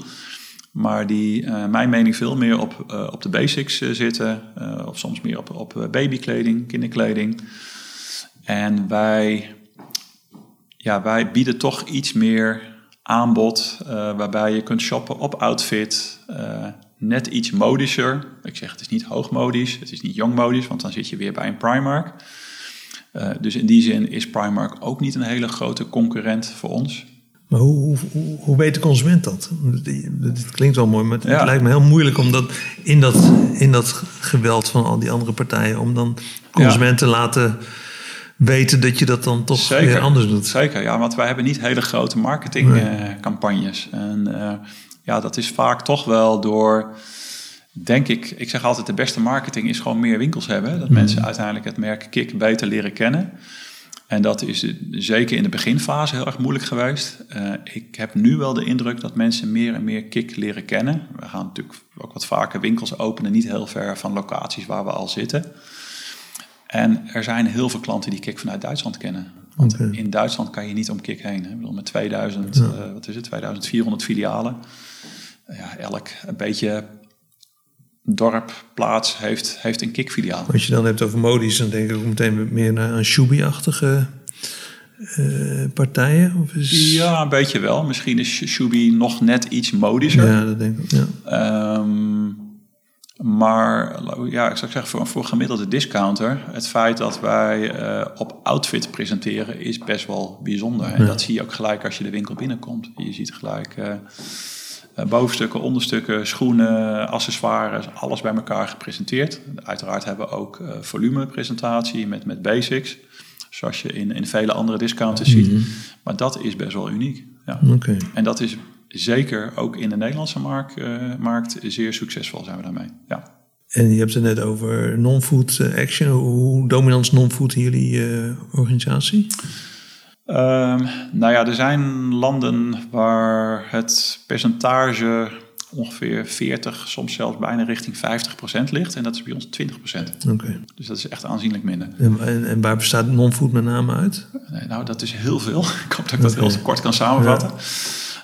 maar die, uh, mijn mening, veel meer op, uh, op de basics uh, zitten, of soms meer op, op babykleding, kinderkleding. En wij, ja, wij bieden toch iets meer aanbod, waarbij je kunt shoppen op outfit, net iets modischer. Ik zeg, het is niet hoogmodisch, het is niet jongmodisch, want dan zit je weer bij een Primark. dus in die zin is Primark ook niet een hele grote concurrent voor ons. Maar hoe, hoe, hoe weet de consument dat? Dit klinkt wel mooi, maar het lijkt me heel moeilijk om dat in, dat in dat geweld van al die andere partijen, om dan consumenten te laten weten dat je dat dan toch weer anders doet. Zeker, ja, want wij hebben niet hele grote marketingcampagnes. Nee. En uh, ja, dat is vaak toch wel door denk ik, ik zeg altijd de beste marketing is gewoon meer winkels hebben. Dat mensen uiteindelijk het merk Kik beter leren kennen. En dat is zeker in de beginfase heel erg moeilijk geweest. Uh, ik heb nu wel de indruk dat mensen meer en meer Kik leren kennen. We gaan natuurlijk ook wat vaker winkels openen, niet heel ver van locaties waar we al zitten. En er zijn heel veel klanten die Kik vanuit Duitsland kennen. Want okay. in Duitsland kan je niet om Kik heen. Hè? Ik bedoel, met 2000, ja. uh, wat is het, 2400 filialen. Ja, elk een beetje dorp, plaats heeft, heeft een Kik-filiaal. Als je dan hebt over modisch, dan denk ik ook meteen meer naar een Shubi-achtige uh, partijen? Of is... Ja, een beetje wel. Misschien is Shubi nog net iets modischer. Ja, dat denk ik ja. Um, maar ja, ik zou zeggen, voor, voor een gemiddelde discounter, het feit dat wij uh, op outfit presenteren is best wel bijzonder. En ja. dat zie je ook gelijk als je de winkel binnenkomt. Je ziet gelijk uh, bovenstukken, onderstukken, schoenen, accessoires, alles bij elkaar gepresenteerd. Uiteraard hebben we ook volumepresentatie met, met basics, zoals je in, in vele andere discounters mm -hmm. ziet. Maar dat is best wel uniek. Ja. Okay. En dat is zeker ook in de Nederlandse markt, uh, markt zeer succesvol zijn we daarmee. Ja. En je hebt het net over non-food action. Hoe dominant is non-food in jullie uh, organisatie? Um, nou ja, er zijn landen waar het percentage ongeveer 40, soms zelfs bijna richting 50 procent ligt. En dat is bij ons 20 procent. Okay. Dus dat is echt aanzienlijk minder. En, en, en waar bestaat non-food met name uit? Nee, nou, dat is heel veel. *laughs* Ik hoop dat ik okay. dat heel kort kan samenvatten.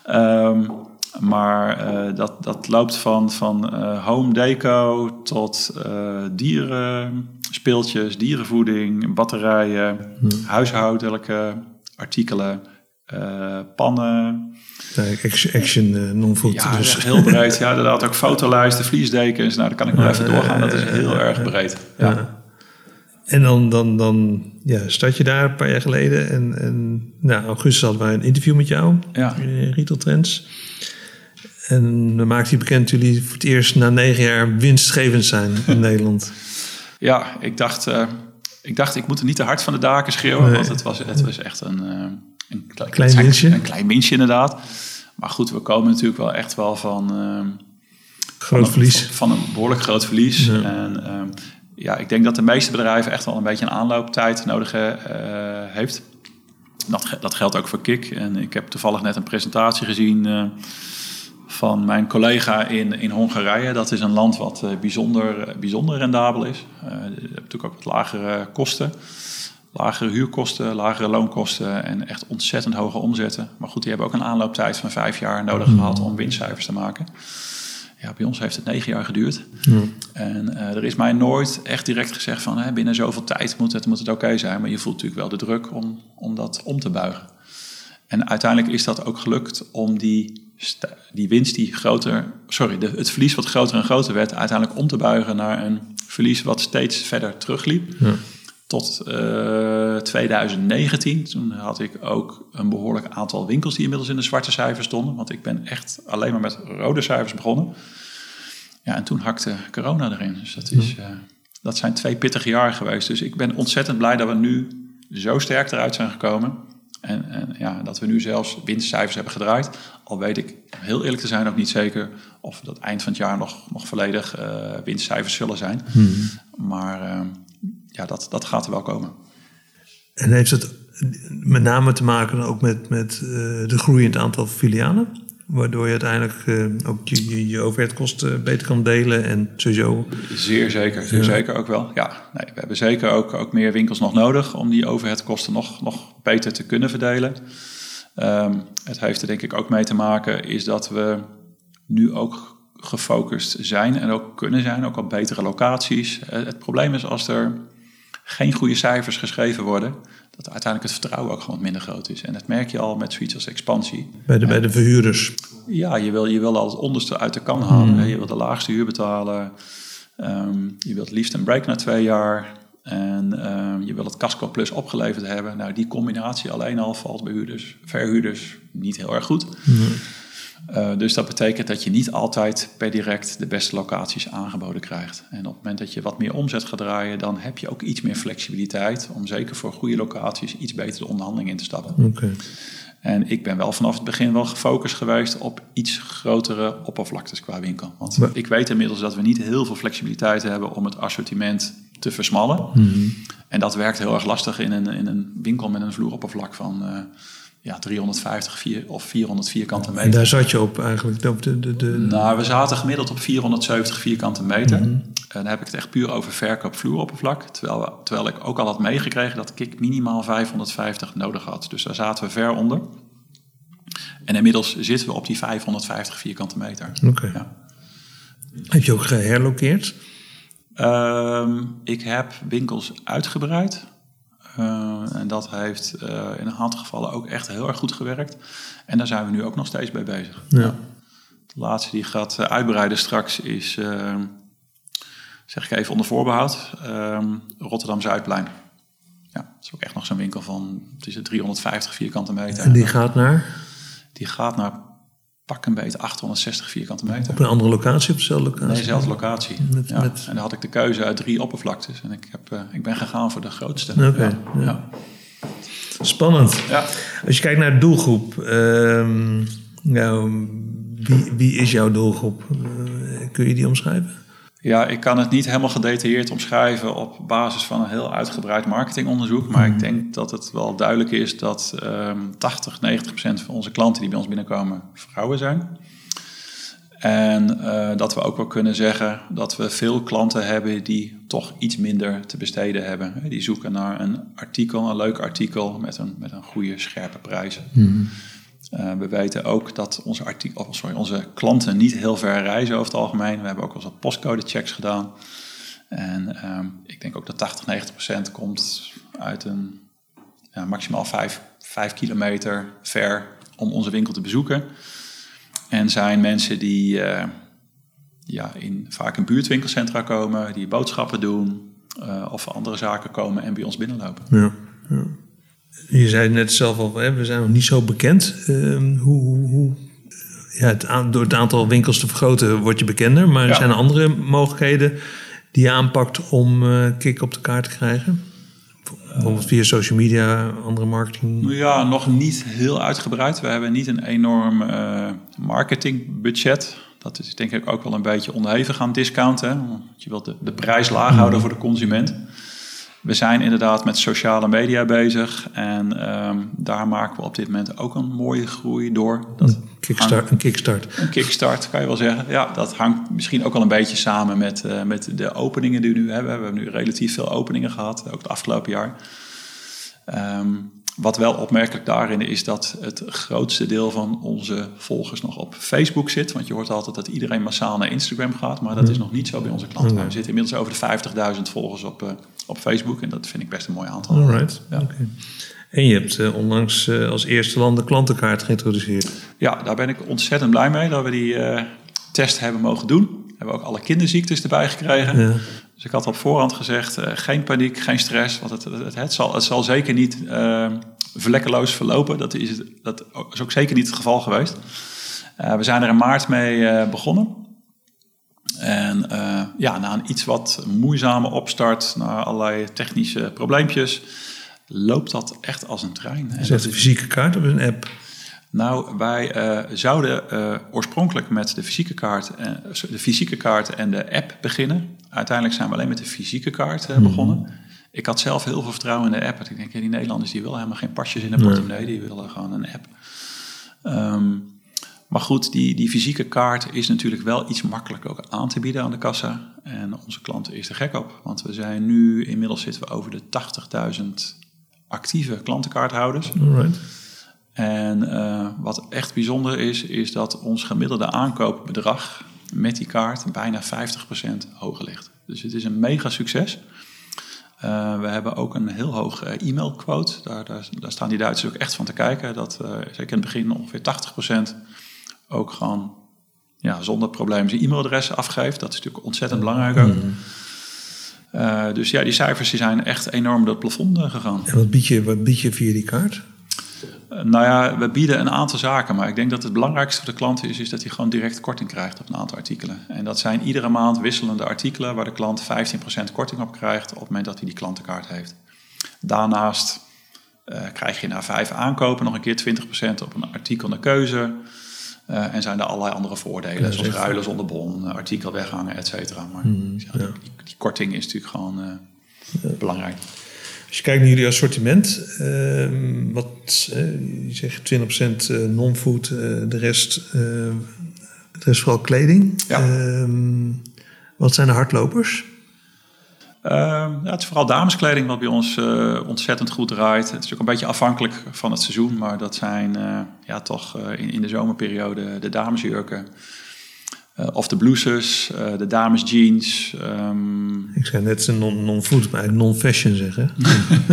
Ja. Um, maar uh, dat, dat loopt van, van uh, home deco tot uh, dieren, speeltjes, dierenvoeding, batterijen, hmm. huishoudelijke artikelen, pannen. Action, action non-food. Ja, dus. heel breed. *laughs* Ja, inderdaad ook fotolijsten, vliesdekens. Nou, daar kan ik nog even doorgaan. Dat is heel erg breed. Ja. En dan, dan, dan ja, start je daar een paar jaar geleden. En, en nou, augustus hadden wij een interview met jou. Ja. In Retail Trends. En dan maakte hij bekend dat jullie voor het eerst na negen jaar winstgevend zijn in *laughs* Nederland. Ja, ik dacht, uh, ik dacht, ik moet er niet te hard van de daken schreeuwen. Nee. Want het was, het was echt een, uh, een klein, klein. Een klein winstje inderdaad. Maar goed, we komen natuurlijk wel echt wel van... Uh, groot van verlies. Van, van, een behoorlijk groot verlies. Ja. En ja, ik denk dat de meeste bedrijven echt wel een beetje een aanlooptijd nodig uh, heeft. Dat, dat geldt ook voor Kik. En ik heb toevallig net een presentatie gezien uh, van mijn collega in, in Hongarije. Dat is een land wat uh, bijzonder, bijzonder rendabel is. Uh, je hebt natuurlijk ook wat lagere kosten. Lagere huurkosten, lagere loonkosten en echt ontzettend hoge omzetten. Maar goed, die hebben ook een aanlooptijd van vijf jaar nodig mm. gehad om winstcijfers te maken. Ja, bij ons heeft het negen jaar geduurd. En uh, er is mij nooit echt direct gezegd van hè, binnen zoveel tijd moet het, moet het oké okay zijn. Maar je voelt natuurlijk wel de druk om, om dat om te buigen. En uiteindelijk is dat ook gelukt om die, die winst die groter, sorry, de, het verlies wat groter en groter werd, uiteindelijk om te buigen naar een verlies wat steeds verder terugliep. Ja. Tot uh, 2019. Toen had ik ook een behoorlijk aantal winkels die inmiddels in de zwarte cijfers stonden. Want ik ben echt alleen maar met rode cijfers begonnen. Ja, en toen hakte corona erin. Dus dat, is, uh, dat zijn twee pittige jaren geweest. Dus ik ben ontzettend blij dat we nu zo sterk eruit zijn gekomen. En, en ja, dat we nu zelfs winstcijfers hebben gedraaid. Al weet ik, heel eerlijk te zijn, ook niet zeker of dat eind van het jaar nog, nog volledig uh, winstcijfers zullen zijn. Hmm. Maar uh, ja, dat, dat gaat er wel komen. En heeft het met name te maken ook met, met uh, de groei in het aantal filialen? Waardoor je uiteindelijk uh, ook je, je, je overheidkosten beter kan delen en sowieso... Zeer zeker, zeer ja. zeker ook wel. Ja, nee, we hebben zeker ook, ook meer winkels nog nodig om die overheadkosten nog, nog beter te kunnen verdelen. Um, het heeft er denk ik ook mee te maken is dat we nu ook gefocust zijn en ook kunnen zijn, ook op betere locaties. Het probleem is als er geen goede cijfers geschreven worden, dat uiteindelijk het vertrouwen ook gewoon minder groot is. En dat merk je al met zoiets als expansie. Bij de, bij de verhuurders? Ja, je wil, je wil al het onderste uit de kan halen. Mm. Je wil de laagste huur betalen. Um, je wilt liefst een break na twee jaar. En um, je wil het Casco Plus opgeleverd hebben. Nou, die combinatie alleen al valt bij huurders, verhuurders niet heel erg goed. Mm. Uh, dus dat betekent dat je niet altijd per direct de beste locaties aangeboden krijgt. En op het moment dat je wat meer omzet gaat draaien, dan heb je ook iets meer flexibiliteit om zeker voor goede locaties iets beter de onderhandeling in te stappen. Okay. En ik ben wel vanaf het begin wel gefocust geweest op iets grotere oppervlaktes qua winkel. Want Maar- ik weet inmiddels dat we niet heel veel flexibiliteit hebben om het assortiment te versmallen. Mhm. En dat werkt heel erg lastig in een, in een winkel met een vloeroppervlak van eh, ja, 350 vier, of 400 vierkante En meter. daar zat je op eigenlijk. Op de, de, de, Nou, we zaten gemiddeld op 470 vierkante meter. Mhm. En dan heb ik het echt puur over verkoop vloeroppervlak. Terwijl, we- terwijl ik ook al had meegekregen dat ik minimaal 550 nodig had. Dus daar zaten we ver onder. En inmiddels zitten we op die 550 vierkante meter. Oké. Ja. Heb je ook geherlokeerd? Ehm, ik heb winkels uitgebreid. Eh, en dat heeft eh, in een aantal gevallen ook echt heel erg goed gewerkt. En daar zijn we nu ook nog steeds bij bezig. Ja. De laatste die gaat eh, uitbreiden straks is, eh, zeg ik even onder voorbehoud, eh, Rotterdam Zuidplein. Ja, dat is ook echt nog zo'n winkel van het is 350 vierkante meter. En die gaat naar Die gaat naar pak een beetje 860 vierkante meter. op een andere locatie of dezelfde locatie? Nee, dezelfde locatie. Met- ja. met- En dan had ik de keuze uit drie oppervlaktes. En ik, heb, eh, ik ben gegaan voor de grootste. Oké. Ja. Spannend. Ja. Als je kijkt naar de doelgroep, ehm, nou, wie, wie is jouw doelgroep? Eh, kun je die omschrijven? Ja, ik kan het niet helemaal gedetailleerd omschrijven op basis van een heel uitgebreid marketingonderzoek. Maar ik denk dat het wel duidelijk is dat ehm 80, 90 procent van onze klanten die bij ons binnenkomen vrouwen zijn. En eh, dat we ook wel kunnen zeggen dat we veel klanten hebben die toch iets minder te besteden hebben. Die zoeken naar een artikel, een leuk artikel met een, met een goede, scherpe prijs. Eh, we weten ook dat onze, oh, sorry, onze klanten niet heel ver reizen over het algemeen. We hebben ook wat postcode-checks gedaan. En ehm, ik denk ook dat 80, 90 procent komt uit een ja, maximaal 5, 5 kilometer ver om onze winkel te bezoeken. En zijn mensen die eh, ja, in, vaak in buurtwinkelcentra komen, die boodschappen doen eh, of andere zaken komen en bij ons binnenlopen. Ja, ja. Je zei net zelf al, hè, we zijn nog niet zo bekend. Ehm, hoe, hoe, hoe- ja, het aan- door het aantal winkels te vergroten word je bekender. Maar er Ja. zijn er andere mogelijkheden die je aanpakt om eh kick op de kaart te krijgen? Bijvoorbeeld via social media, andere marketing. Ja, nog niet heel uitgebreid. We hebben niet een enorm eh, marketingbudget. Dat is denk ik ook wel een beetje onderhevig aan discounten. hè. Want je wilt de, de prijs laag houden voor de consument. We zijn inderdaad met sociale media bezig. En ehm, daar maken we op dit moment ook een mooie groei door. Dat Kickstart, een kickstart. een kickstart, kan je wel zeggen. Ja, dat hangt misschien ook wel een beetje samen met, eh, met de openingen die we nu hebben. We hebben nu relatief veel openingen gehad, ook het afgelopen jaar. Ehm, wat wel opmerkelijk daarin is dat het grootste deel van onze volgers nog op Facebook zit. Want je hoort altijd dat iedereen massaal naar Instagram gaat, maar dat is nog niet zo bij onze klanten. We zitten inmiddels over de 50.000 volgers op, eh, op Facebook en dat vind ik best een mooi aantal. Alright. Ja. En je hebt eh, onlangs eh, als eerste land de klantenkaart geïntroduceerd. Ja, daar ben ik ontzettend blij mee dat we die test hebben mogen doen. We hebben ook alle kinderziektes erbij gekregen. Ja. Dus ik had op voorhand gezegd, eh, geen paniek, geen stress. Want het, het, het, zal, het zal zeker niet eh, vlekkeloos verlopen. Dat is, dat is ook zeker niet het geval geweest. Eh, we zijn er in maart mee eh, begonnen. En ja, na een iets wat moeizame opstart, na allerlei technische probleempjes, loopt dat echt als een trein. Is dat een fysieke kaart of een app? Nou, wij eh, zouden eh, oorspronkelijk met de fysieke, kaart, eh, de fysieke kaart en de app beginnen. Uiteindelijk zijn we alleen met de fysieke kaart eh, begonnen. Ik had zelf heel veel vertrouwen in de app. Want Ik denk, ja, die Nederlanders die willen helemaal geen pasjes in de portemonnee. Die willen gewoon een app. Ehm, maar goed, die, die fysieke kaart is natuurlijk wel iets makkelijker ook aan te bieden aan de kassa. En onze klanten is er gek op. Want we zijn nu, inmiddels zitten we over de 80.000 actieve klantenkaarthouders. Alright. En eh, wat echt bijzonder is, is dat ons gemiddelde aankoopbedrag met die kaart bijna 50% hoger ligt. Dus het is een mega succes. Eh, we hebben ook een heel hoog eh, e-mailquote. Daar, daar, daar staan die Duitsers ook echt van te kijken. Dat zeker in het begin ongeveer 80% ook gewoon ja, zonder probleem zijn e-mailadres afgeeft. Dat is natuurlijk ontzettend belangrijk ook. Eh, dus ja, die cijfers die zijn echt enorm door het plafond gegaan. En wat bied, je, wat bied je via die kaart? Nou ja, we bieden een aantal zaken, maar ik denk dat het belangrijkste voor de klant is, is dat hij gewoon direct korting krijgt op een aantal artikelen. En dat zijn iedere maand wisselende artikelen waar de klant 15% korting op krijgt op het moment dat hij die klantenkaart heeft. Daarnaast krijg je na vijf aankopen nog een keer 20% op een artikel naar keuze. en zijn er allerlei andere voordelen, Ja, zoals ruilen zonder bon, artikel weghangen, et cetera. Maar Hmm, ja, die, die korting is natuurlijk gewoon belangrijk. Als je kijkt naar jullie assortiment, ehm, wat eh, je zegt 20% eh, non-food, eh, de rest, de rest vooral kleding. Ja. Ehm, wat zijn de hardlopers? Ehm, ja, het is vooral dameskleding wat bij ons ontzettend goed draait. Het is ook een beetje afhankelijk van het seizoen, maar dat zijn ja, toch in, in de zomerperiode de damesjurken. Eh, of de blouses, eh, de damesjeans. ehm, Ik zei net een non- non-food, maar eigenlijk non-fashion zeggen.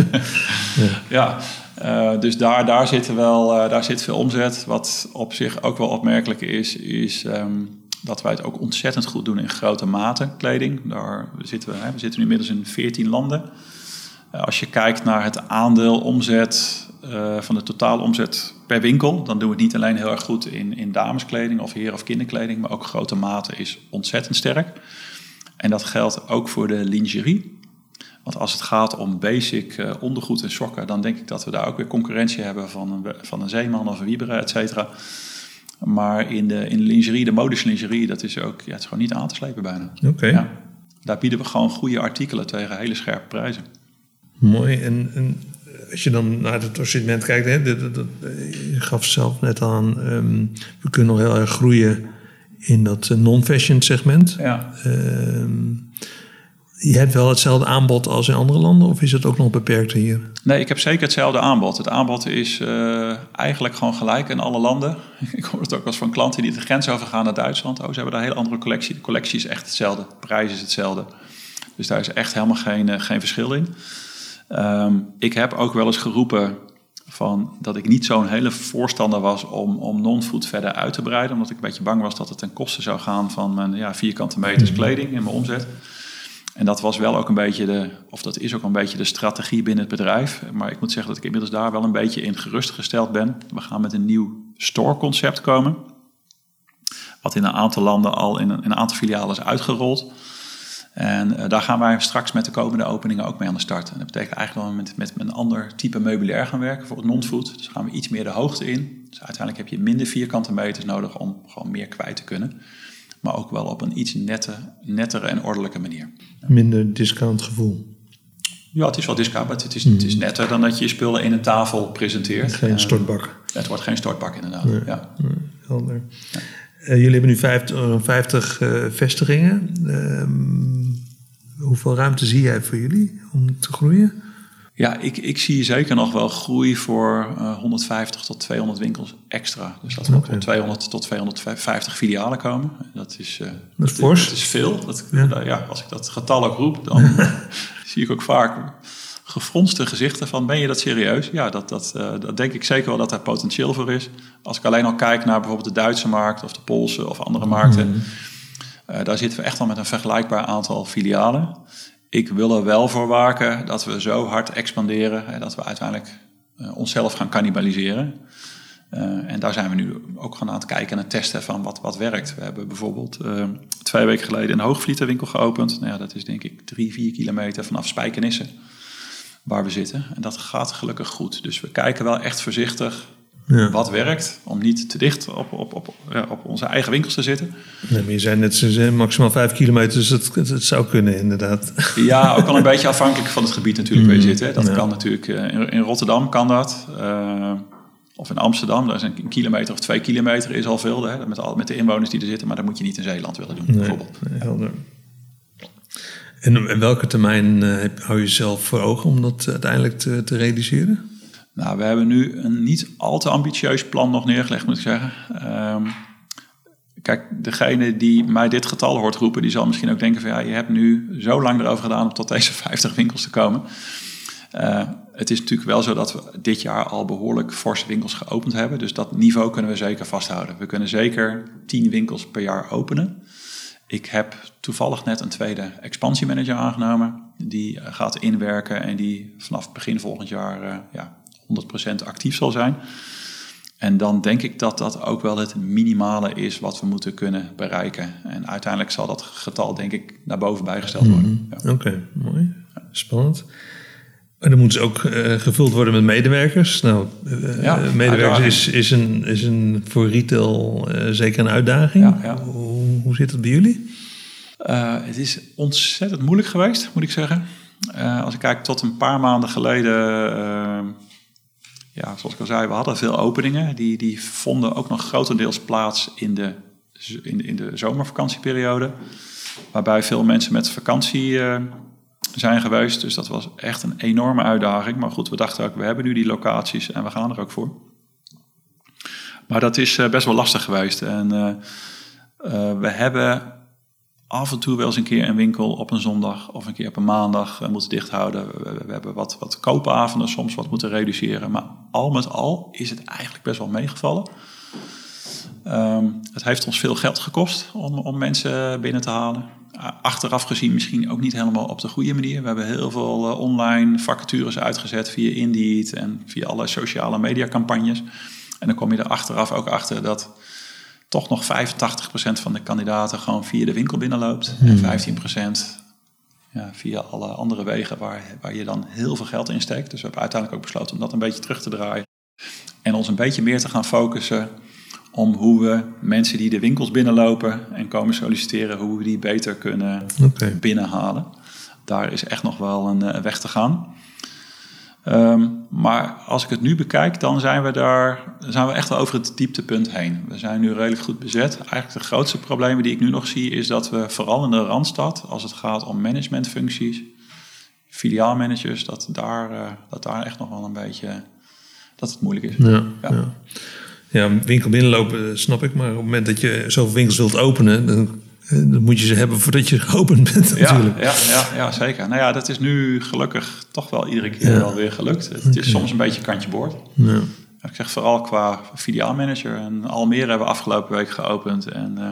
*laughs* ja, eh, dus daar, daar, zit wel, daar zit veel omzet. Wat op zich ook wel opmerkelijk is, is ehm, dat wij het ook ontzettend goed doen in grote maten kleding. Daar zitten we, hè, we zitten nu inmiddels in 14 landen. Eh, als je kijkt naar het aandeel omzet eh, van de totale omzet per winkel, dan doen we het niet alleen heel erg goed in, in dameskleding of heer- of kinderkleding, maar ook grote maten is ontzettend sterk. En dat geldt ook voor de lingerie. Want als het gaat om basic eh, ondergoed en sokken, dan denk ik dat we daar ook weer concurrentie hebben van een, van een Zeeman of een Wieberen, et cetera. Maar in de, in de lingerie, de modische lingerie, dat is ook ja, het is gewoon niet aan te slepen bijna. Oké, Ja. Daar bieden we gewoon goede artikelen tegen hele scherpe prijzen. Mooi. En, en als je dan naar het assortiment kijkt, hè, dat, dat, dat- je gaf zelf net aan, ehm, we kunnen nog heel erg groeien in dat eh, non-fashion segment. Ja. Ehm, je hebt wel hetzelfde aanbod als in andere landen, of is het ook nog beperkter hier? Nee, ik heb zeker hetzelfde aanbod. Het aanbod is eh, eigenlijk gewoon gelijk in alle landen. *laughs* Ik hoor het ook wel eens van klanten die de grens overgaan naar Duitsland. Oh, ze hebben daar een hele andere collectie. De collectie is echt hetzelfde. De prijs is hetzelfde. Dus daar is echt helemaal geen, eh, geen verschil in. Ehm, ik heb ook wel eens geroepen van dat ik niet zo'n hele voorstander was om, om non-food verder uit te breiden. Omdat ik een beetje bang was dat het ten koste zou gaan van mijn ja, vierkante meters kleding en mijn omzet. En dat was wel ook een beetje de, of dat is ook een beetje de strategie binnen het bedrijf. Maar ik moet zeggen dat ik inmiddels daar wel een beetje in gerustgesteld ben. We gaan met een nieuw store-concept komen. Wat in een aantal landen al in een, in een aantal filialen is uitgerold. En eh, daar gaan wij straks met de komende openingen ook mee aan de start. En dat betekent eigenlijk wel met, met een ander type meubilair gaan werken voor het non-food. Dus gaan we iets meer de hoogte in. Dus uiteindelijk heb je minder vierkante meters nodig om gewoon meer kwijt te kunnen. Maar ook wel op een iets nette, nettere en ordelijke manier. Minder discount gevoel. Ja, het is wel discount, maar het is, het is netter dan dat je je spullen in een tafel presenteert. Geen stortbak. het wordt geen stortbak inderdaad. Ja. Helder. Eh, jullie hebben nu vijf- eh, 50 eh, vestigingen. Hoeveel ruimte zie jij voor jullie om te groeien? Ja, ik, ik zie zeker nog wel groei voor eh, 150 tot 200 winkels extra. Dus dat we Oké. op 200 tot 250 filialen komen. Dat is, eh, Dat is fors. Dat is veel. Dat, Ja. ja. als ik dat getal ook roep, dan *laughs* zie ik ook vaak gefronste gezichten van ben je dat serieus? Ja, dat, dat, eh, dat denk ik zeker wel dat daar potentieel voor is. Als ik alleen al kijk naar bijvoorbeeld de Duitse markt of de Poolse of andere markten. Eh, daar zitten we echt al met een vergelijkbaar aantal filialen. Ik wil er wel voor waken dat we zo hard expanderen hè, dat we uiteindelijk eh, onszelf gaan cannibaliseren. Eh, en daar zijn we nu ook gaan aan het kijken en het testen van wat, wat werkt. We hebben bijvoorbeeld twee weken geleden een hoogvlieterwinkel geopend. Nou ja, dat is denk ik drie, vier kilometer vanaf Spijkenisse waar we zitten. En dat gaat gelukkig goed. Dus we kijken wel echt voorzichtig Ja. wat werkt. Om niet te dicht op, op, op, ja, op onze eigen winkels te zitten. Nee, maar je zei net, ze zijn maximaal 5 kilometer, dus het, het, zou kunnen inderdaad. Ja, ook wel een *laughs* beetje afhankelijk van het gebied natuurlijk waar je zit. Hè. Dat Ja. kan natuurlijk, eh, in, in Rotterdam kan dat. eh, of in Amsterdam, daar is een kilometer of twee kilometer is al veel. Hè, met, al, met de inwoners die er zitten. Maar dat moet je niet in Zeeland willen doen, Nee, bijvoorbeeld. nee, helder. En welke termijn eh, hou je zelf voor ogen om dat uiteindelijk te, te realiseren? Nou, we hebben nu een niet al te ambitieus plan nog neergelegd, moet ik zeggen. Ehm, kijk, degene die mij dit getal hoort roepen, die zal misschien ook denken van ja, je hebt nu zo lang erover gedaan om tot deze *laughs* 50 winkels te komen. Eh, het is natuurlijk wel zo dat we dit jaar al behoorlijk forse winkels geopend hebben. Dus dat niveau kunnen we zeker vasthouden. We kunnen zeker 10 winkels per jaar openen. Ik heb toevallig net een tweede expansiemanager aangenomen. Die eh, gaat inwerken en die vanaf begin volgend jaar eh, ja, 100% actief zal zijn. En dan denk ik dat dat ook wel het minimale is wat we moeten kunnen bereiken. En uiteindelijk zal dat getal denk ik naar boven bijgesteld worden. Ja. Oké, mooi. Spannend. En dan moeten ze ook uh, gevuld worden met medewerkers. Nou, uh, Ja, medewerkers is, is, een, is een voor retail uh, zeker een uitdaging. Ja, ja. Hoe, hoe zit het bij jullie? het is ontzettend moeilijk geweest, moet ik zeggen. als ik kijk tot een paar maanden geleden, ja, zoals ik al zei, we hadden veel openingen. Die, die vonden ook nog grotendeels plaats in de, in, de zomervakantieperiode. Waarbij veel mensen met vakantie zijn geweest. Dus dat was echt een enorme uitdaging. Maar goed, we dachten ook, we hebben nu die locaties en we gaan er ook voor. Maar dat is best wel lastig geweest. En uh, we hebben af en toe wel eens een keer een winkel op een zondag of een keer op een maandag uh, moeten dichthouden. We, we, hebben wat, wat koopavonden soms wat moeten reduceren. Maar al met al is het eigenlijk best wel meegevallen. Um, het heeft ons veel geld gekost om, om mensen binnen te halen achteraf gezien misschien ook niet helemaal op de goede manier. We hebben heel veel uh, online vacatures uitgezet via Indeed en via alle sociale mediacampagnes. En dan kom je er achteraf ook achter dat toch nog 85% van de kandidaten gewoon via de winkel binnenloopt. Hmm. En 15% ja, via alle andere wegen waar, waar je dan heel veel geld in steekt. Dus we hebben uiteindelijk ook besloten om dat een beetje terug te draaien. En ons een beetje meer te gaan focussen om hoe we mensen die de winkels binnenlopen en komen solliciteren, hoe we die beter kunnen okay. binnenhalen. Daar is echt nog wel een, een weg te gaan. Um, maar als ik het nu bekijk, dan zijn we daar zijn we echt wel over het dieptepunt heen. We zijn nu redelijk goed bezet. Eigenlijk de grootste problemen die ik nu nog zie, is dat we vooral in de Randstad, als het gaat om managementfuncties, filiaalmanagers, dat daar, uh, dat daar echt nog wel een beetje dat het moeilijk is. Ja, ja. ja. Ja, winkel binnenlopen snap ik, maar op het moment dat je zoveel winkels wilt openen, dan, dan moet je ze hebben voordat je geopend bent natuurlijk. Ja, ja, ja, ja, zeker. Nou ja, dat is nu gelukkig toch wel iedere keer ja. wel weer gelukt. Het okay. is soms een beetje kantje boord. Ja. Ik zeg vooral qua filiaalmanager. En Almere hebben we afgelopen week geopend. En uh,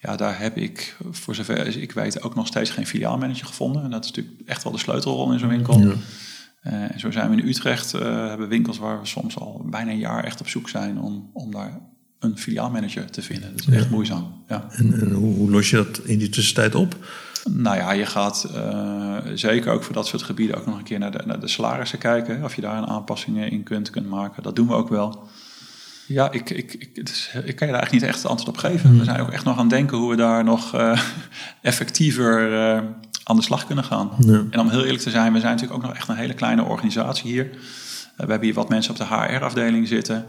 ja, daar heb ik, voor zover ik weet, ook nog steeds geen filiaalmanager gevonden. En dat is natuurlijk echt wel de sleutelrol in zo'n winkel. Ja. Uh, en zo zijn we in Utrecht, uh, hebben winkels waar we soms al bijna een jaar echt op zoek zijn om, om daar een filiaalmanager te vinden. Dat is echt Ja. moeizaam. Ja. En, en hoe, hoe los je dat in die tussentijd op? Nou ja, je gaat uh, zeker ook voor dat soort gebieden ook nog een keer naar de, naar de salarissen kijken. Of je daar een aanpassingen in kunt, kunt maken. Dat doen we ook wel. Ja, ik, ik, ik, het ik kan je daar eigenlijk niet echt antwoord op geven. Hmm. We zijn ook echt nog aan het denken hoe we daar nog uh, *laughs* effectiever uh, aan de slag kunnen gaan. Ja. En om heel eerlijk te zijn, we zijn natuurlijk ook nog echt een hele kleine organisatie hier. We hebben hier wat mensen op de HR-afdeling zitten.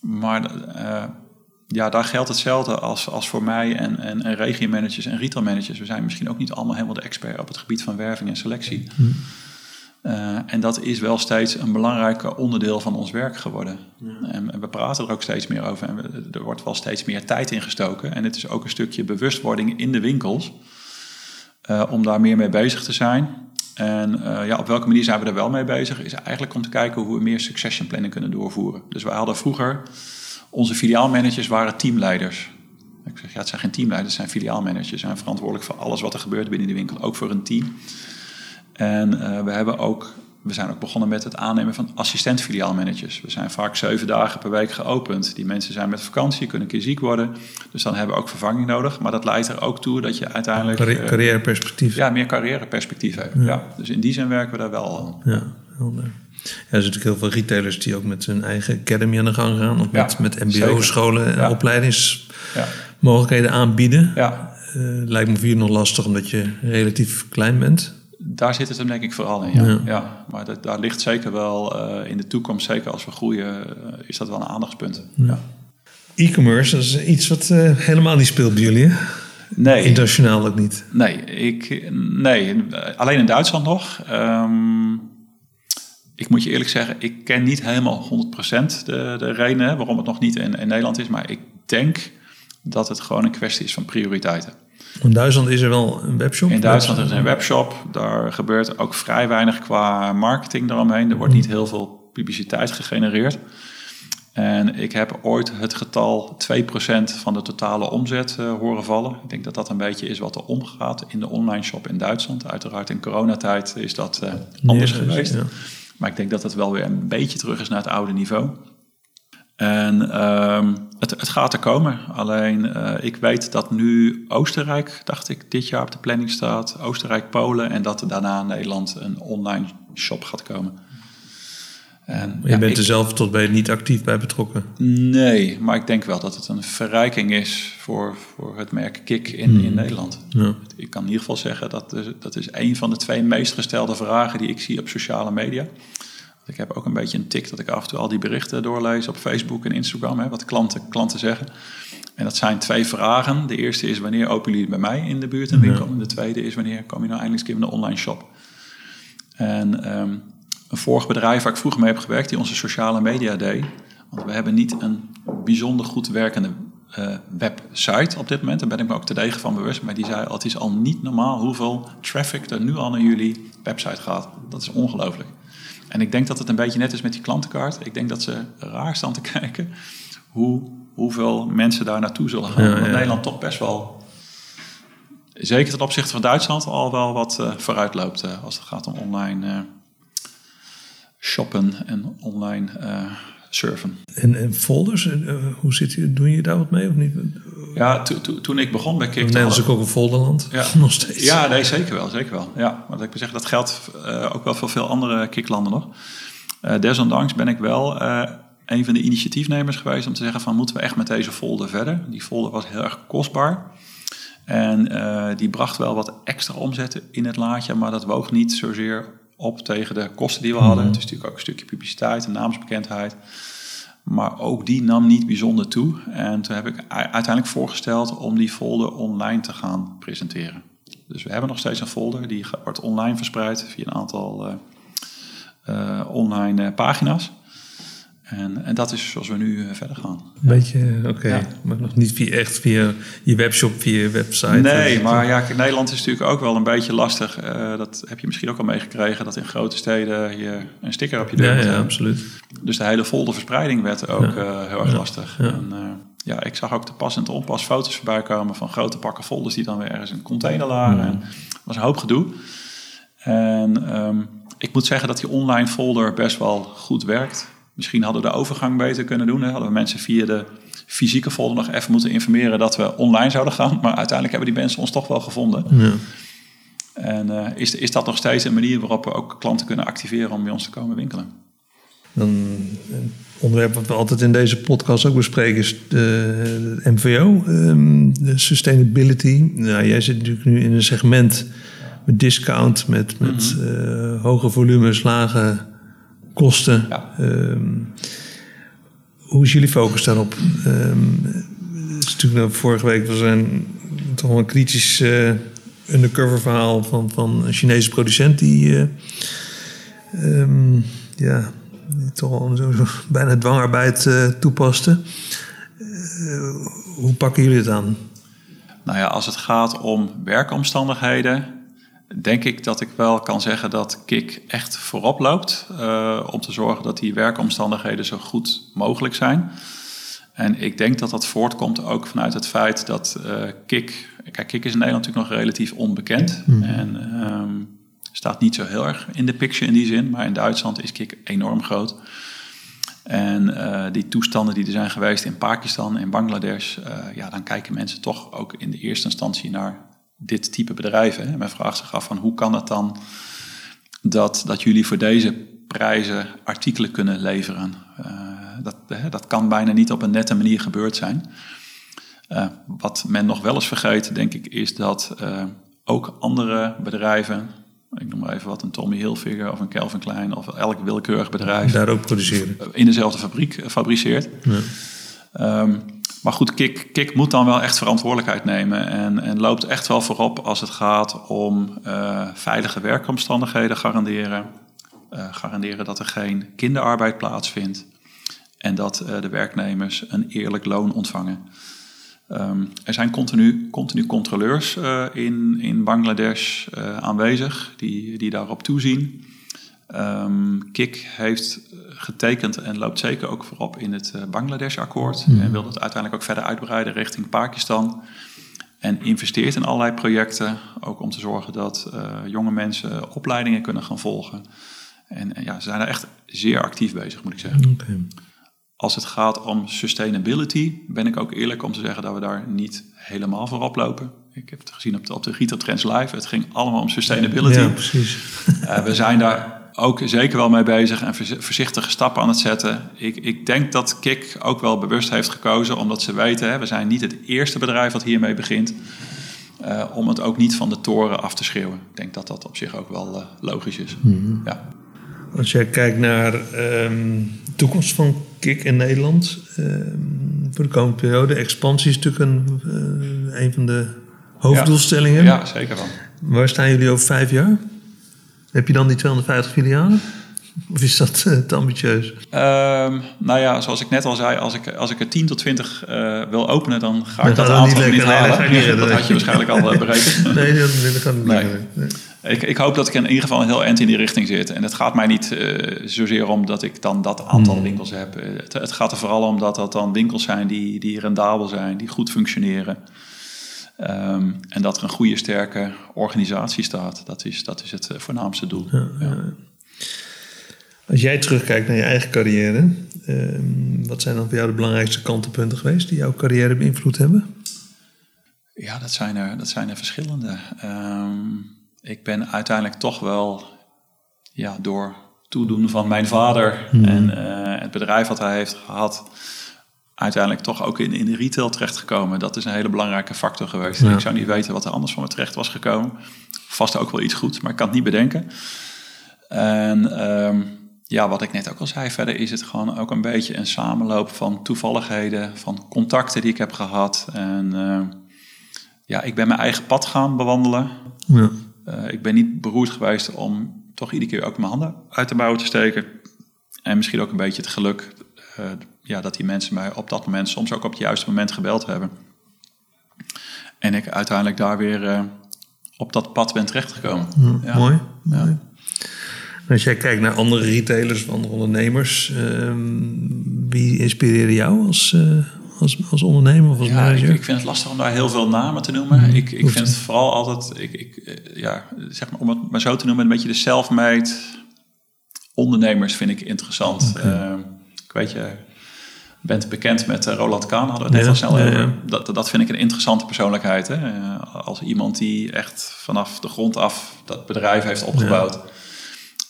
Maar ja, daar geldt hetzelfde als, als voor mij en, en, en regiomanagers en retailmanagers. We zijn misschien ook niet allemaal helemaal de expert op het gebied van werving en selectie. Hmm. Uh, en dat is wel steeds een belangrijk onderdeel van ons werk geworden. Ja. En, en, we praten er ook steeds meer over. En we, er wordt wel steeds meer tijd in gestoken. En het is ook een stukje bewustwording in de winkels. Uh, om daar meer mee bezig te zijn. En uh, ja, op welke manier zijn we er wel mee bezig? Is eigenlijk om te kijken hoe we meer succession planning kunnen doorvoeren. Dus wij hadden vroeger... Onze filiaalmanagers waren teamleiders. Ik zeg, ja, het zijn geen teamleiders, het zijn filiaalmanagers. Ze zijn verantwoordelijk voor alles wat er gebeurt binnen de winkel, ook voor een team. En uh, we, hebben ook, we zijn ook begonnen met het aannemen van assistent-filiaalmanagers. We zijn vaak zeven dagen per week geopend. Die mensen zijn met vakantie, kunnen een keer ziek worden. Dus dan hebben we ook vervanging nodig. Maar dat leidt er ook toe dat je uiteindelijk... Carri carrièreperspectief. Uh, ja, meer carrièreperspectief hebt. Ja. ja. Dus in die zin werken we daar wel aan. Ja, helder. Er zijn natuurlijk heel veel retailers die ook met hun eigen academy aan de gang gaan. Of met, ja, met mbo-scholen en ja. opleidingsmogelijkheden aanbieden. Ja. Uh, lijkt me voor nog lastig omdat je relatief klein bent. Daar zit het hem denk ik vooral in, ja. ja. ja maar dat, daar ligt zeker wel uh, in de toekomst, zeker als we groeien, uh, is dat wel een aandachtspunt. Ja. E-commerce, dat is iets wat helemaal niet speelt bij jullie, hè? Nee. Internationaal ook niet? Nee, ik, nee alleen in Duitsland nog. Um, ik moet je eerlijk zeggen, ik ken niet helemaal 100% de, de redenen waarom het nog niet in, in, Nederland is. Maar ik denk dat het gewoon een kwestie is van prioriteiten. In Duitsland is er wel een webshop? In Duitsland is er een webshop. Daar gebeurt ook vrij weinig qua marketing eromheen. Er wordt niet heel veel publiciteit gegenereerd. En ik heb ooit het getal 2% van de totale omzet uh, horen vallen. Ik denk dat dat een beetje is wat er omgaat in de online shop in Duitsland. Uiteraard in coronatijd is dat uh, anders nee, geweest. Ja. Maar ik denk dat het wel weer een beetje terug is naar het oude niveau. En um, het, gaat er komen. Alleen uh, ik weet dat nu Oostenrijk, dacht ik, dit jaar op de planning staat. Oostenrijk, Polen en dat er daarna Nederland een online shop gaat komen. En, je bent er zelf tot bij niet actief bij betrokken? Nee, maar ik denk wel dat het een verrijking is voor, voor het merk Kik in, in hmm. Nederland. Ja. Ik kan in ieder geval zeggen dat dat is een van de twee meest gestelde vragen die ik zie op sociale media. Ik heb ook een beetje een tik dat ik af en toe al die berichten doorlees op Facebook en Instagram, hè, wat klanten, klanten zeggen. En dat zijn twee vragen. De eerste is wanneer openen jullie bij mij in de buurt een winkel? En de tweede is wanneer kom je nou eindelijk eens in een online shop? En um, een vorig bedrijf waar ik vroeger mee heb gewerkt, die onze sociale media deed. Want we hebben niet een bijzonder goed werkende uh, website op dit moment. Daar ben ik me ook te degen van bewust. Maar die zei al, het is al niet normaal hoeveel traffic er nu al naar jullie website gaat. Dat is ongelooflijk. En ik denk dat het een beetje net is met die klantenkaart. Ik denk dat ze raar staan te *laughs* kijken hoe, hoeveel mensen daar naartoe zullen gaan. Ja, Nederland toch best wel, zeker ten opzichte van Duitsland, al wel wat uh, vooruit loopt uh, als het gaat om online shoppen en online uh, surfen. En, en folders, uh, hoe zit je, doe je daar wat mee of niet? Ja, toen ik begon bij Kik... Nederland is ook een folderland, ja. *laughs* nog steeds. Ja, nee, zeker wel, zeker wel. Ja, maar ik zeggen, dat geldt uh, ook wel voor veel andere Kiklanden nog. desondanks ben ik wel een van de initiatiefnemers geweest om te zeggen van moeten we echt met deze folder verder. Die folder was heel erg kostbaar. En die bracht wel wat extra omzetten in het laadje, maar dat woog niet zozeer op tegen de kosten die we hadden. Mhm. Het is natuurlijk ook een stukje publiciteit en naamsbekendheid. Maar ook die nam niet bijzonder toe. En toen heb ik uiteindelijk voorgesteld om die folder online te gaan presenteren. Dus we hebben nog steeds een folder die wordt online verspreid via een aantal uh, uh, online pagina's. En, en dat is zoals we nu eh, verder gaan. Beetje, oké. Maar nog niet via, echt via je webshop, via je website? Nee, maar ja, Nederland is natuurlijk ook wel een beetje lastig. Uh, dat heb je misschien ook al meegekregen, dat in grote steden je een sticker op je deur Ja, ja absoluut. Dus de hele folderverspreiding werd ook uh, heel erg lastig. Ja. En, ja, ik zag ook de pas en te onpas foto's voorbij komen van grote pakken folders die dan weer ergens in een container lagen. En dat was een hoop gedoe. En um, ik moet zeggen dat die online folder best wel goed werkt. Misschien hadden we de overgang beter kunnen doen. Hè. Hadden we mensen via de fysieke folder nog even moeten informeren dat we online zouden gaan. Maar uiteindelijk hebben die mensen ons toch wel gevonden. Ja. En uh, is, is dat nog steeds een manier waarop we ook klanten kunnen activeren om bij ons te komen winkelen? Een onderwerp wat we altijd in deze podcast ook bespreken is de, MVO, um, ehm, de sustainability. Nou, jij zit natuurlijk nu in een segment met discount, met, met mm -hmm. hoge volumes, lage kosten. Ehm, hoe is jullie focus daarop? Um, het is natuurlijk nou, vorige week was een toch wel een kritisch uh, undercover verhaal van, van een Chinese producent die, uh, um, ja, toch wel zo, zo bijna dwangarbeid uh, toepaste. hoe pakken jullie het aan? Nou ja, als het gaat om werkomstandigheden, denk ik dat ik wel kan zeggen dat Kik echt voorop loopt uh, om te zorgen dat die werkomstandigheden zo goed mogelijk zijn. En ik denk dat dat voortkomt ook vanuit het feit dat uh, Kik, kijk, Kik is in Nederland natuurlijk nog relatief onbekend mm. en um, staat niet zo heel erg in de picture in die zin, maar in Duitsland is Kik enorm groot. En uh, die toestanden die er zijn geweest in Pakistan en Bangladesh, ja, dan kijken mensen toch ook in de eerste instantie naar dit type bedrijven. Hè. Men vraagt zich af van hoe kan het dan dat, dat jullie voor deze prijzen artikelen kunnen leveren. Uh, dat, hè, dat kan bijna niet op een nette manier gebeurd zijn. Uh, wat men nog wel eens vergeet, denk ik, is dat uh, ook andere bedrijven, ik noem maar even wat, een Tommy Hilfiger of een Calvin Klein of elk willekeurig bedrijf, daar ook produceren. In dezelfde fabriek fabriceert. Ja. Um, maar goed, Kik, Kik moet dan wel echt verantwoordelijkheid nemen en, en loopt echt wel voorop als het gaat om uh, veilige werkomstandigheden garanderen. Uh, garanderen dat er geen kinderarbeid plaatsvindt en dat uh, de werknemers een eerlijk loon ontvangen. Um, er zijn continu, continu controleurs in, in Bangladesh aanwezig die, die daarop toezien. Um, Kik heeft getekend en loopt zeker ook voorop in het uh, Bangladesh-akkoord. Mm. En wil dat uiteindelijk ook verder uitbreiden richting Pakistan. En investeert in allerlei projecten, ook om te zorgen dat uh, jonge mensen opleidingen kunnen gaan volgen. En, en, ja, ze zijn er echt zeer actief bezig, moet ik zeggen. Okay. Als het gaat om sustainability, ben ik ook eerlijk om te zeggen dat we daar niet helemaal voorop lopen. Ik heb het gezien op de, op de Gita Trends Live. Het ging allemaal om sustainability. Ja, precies. uh, we zijn daar ook zeker wel mee bezig en voorzichtige stappen aan het zetten. Ik, ik denk dat Kik ook wel bewust heeft gekozen, omdat ze weten, hè, we zijn niet het eerste bedrijf dat hiermee begint. Uh, om het ook niet van de toren af te schreeuwen. Ik denk dat dat op zich ook wel uh, logisch is. Mm ja. Als jij kijkt naar um, de toekomst van KIK in Nederland, um, voor de komende periode, expansie is natuurlijk een, uh, een van de hoofddoelstellingen. Ja, ja zeker wel. Waar staan jullie over vijf jaar? Heb je dan die 250 filialen? Of is dat uh, te ambitieus? Um, nou ja, zoals ik net al zei, als ik, als ik er 10 tot 20 uh, wil openen, dan ga ik dat aantal niet, niet halen. Nee, dat, dat had je waarschijnlijk al *laughs* uh, berekend. nee, dat, kan niet nee. nee. Ik, ik, hoop dat ik in ieder geval een heel eind in die richting zit. En het gaat mij niet zozeer om dat ik dan dat aantal hmm. winkels heb. Het, het, gaat er vooral om dat dat dan winkels zijn die, die rendabel zijn, die goed functioneren. Um, en dat er een goede, sterke organisatie staat. Dat is, dat is het voornaamste doel. Ja, ja. Als jij terugkijkt naar je eigen carrière, ehm, wat zijn dan voor jou de belangrijkste kantelpunten geweest die jouw carrière beïnvloed hebben? Ja, dat zijn er, dat zijn er verschillende. Um, ik ben uiteindelijk toch wel ja, door toedoen van mijn vader hmm. en uh, het bedrijf wat hij heeft gehad, uiteindelijk toch ook in, in de retail terechtgekomen. Dat is een hele belangrijke factor geweest. Ja. Ik zou niet weten wat er anders van me terecht was gekomen. Vast ook wel iets goeds, maar ik kan het niet bedenken. En um, ja, wat ik net ook al zei, verder is het gewoon ook een beetje een samenloop van toevalligheden, van contacten die ik heb gehad. En uh, ja, ik ben mijn eigen pad gaan bewandelen. Ja. Uh, ik ben niet beroerd geweest om toch iedere keer ook mijn handen uit de mouwen te steken. En misschien ook een beetje het geluk uh, ja, dat die mensen mij op dat moment soms ook op het juiste moment gebeld hebben. En ik uiteindelijk daar weer op dat pad ben terechtgekomen. Ja, Mooi. Ja. Als jij kijkt naar andere retailers, andere ondernemers, ehm, wie inspireerde jou als, uh, als, als ondernemer of als ja, manager? Ik, ik, vind het lastig om daar heel veel namen te noemen. Mm, ik, ik vind het vooral altijd, ik, ik, eh, ja, zeg maar, om het maar zo te noemen, een beetje de self-made ondernemers vind ik interessant. Okay. Ehm, ik weet je, bent bekend met uh, Roland Kaan, hadden we het net al snel ja, ja. Dat, dat vind ik een interessante persoonlijkheid. Hè? als iemand die echt vanaf de grond af dat bedrijf heeft opgebouwd.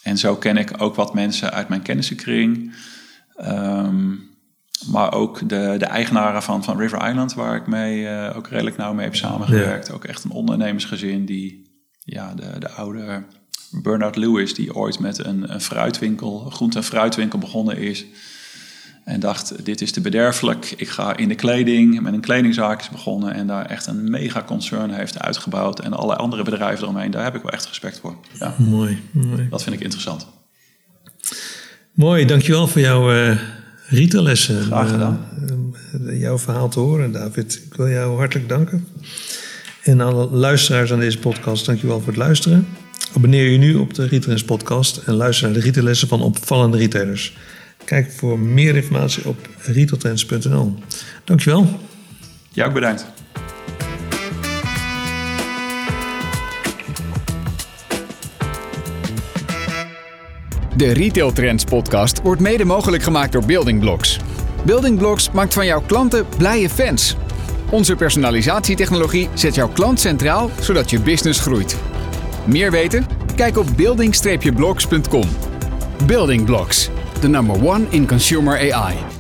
En zo ken ik ook wat mensen uit mijn kennissenkring. Um, maar ook de, de eigenaren van, van River Island, waar ik mee, uh, ook redelijk nauw mee heb samengewerkt. Ja. Ook echt een ondernemersgezin die, ja, de, de oude Bernard Lewis, die ooit met een, een fruitwinkel, een groente- en fruitwinkel begonnen is. En dacht, dit is te bederfelijk. Ik ga in de kleding, met een kledingzaak is begonnen. En daar echt een mega concern heeft uitgebouwd. En alle andere bedrijven eromheen, daar heb ik wel echt respect voor. Ja. Mooi, mooi. Dat vind ik interessant. Mooi, dankjewel voor jouw uh, retaillessen. Graag gedaan. Uh, uh, jouw verhaal te horen, David. Ik wil jou hartelijk danken. En alle luisteraars aan deze podcast, dankjewel voor het luisteren. Abonneer je nu op de Retailers podcast en luister naar de retaillessen van opvallende retailers. Kijk voor meer informatie op retailtrends.nl. Dankjewel. Ja, ook bedankt. De Retail Trends podcast wordt mede mogelijk gemaakt door Building Blocks. Building Blocks maakt van jouw klanten blije fans. Onze personalisatietechnologie zet jouw klant centraal, zodat je business groeit. Meer weten? Kijk op building-blocks.com. Building Blocks the number one in consumer AI.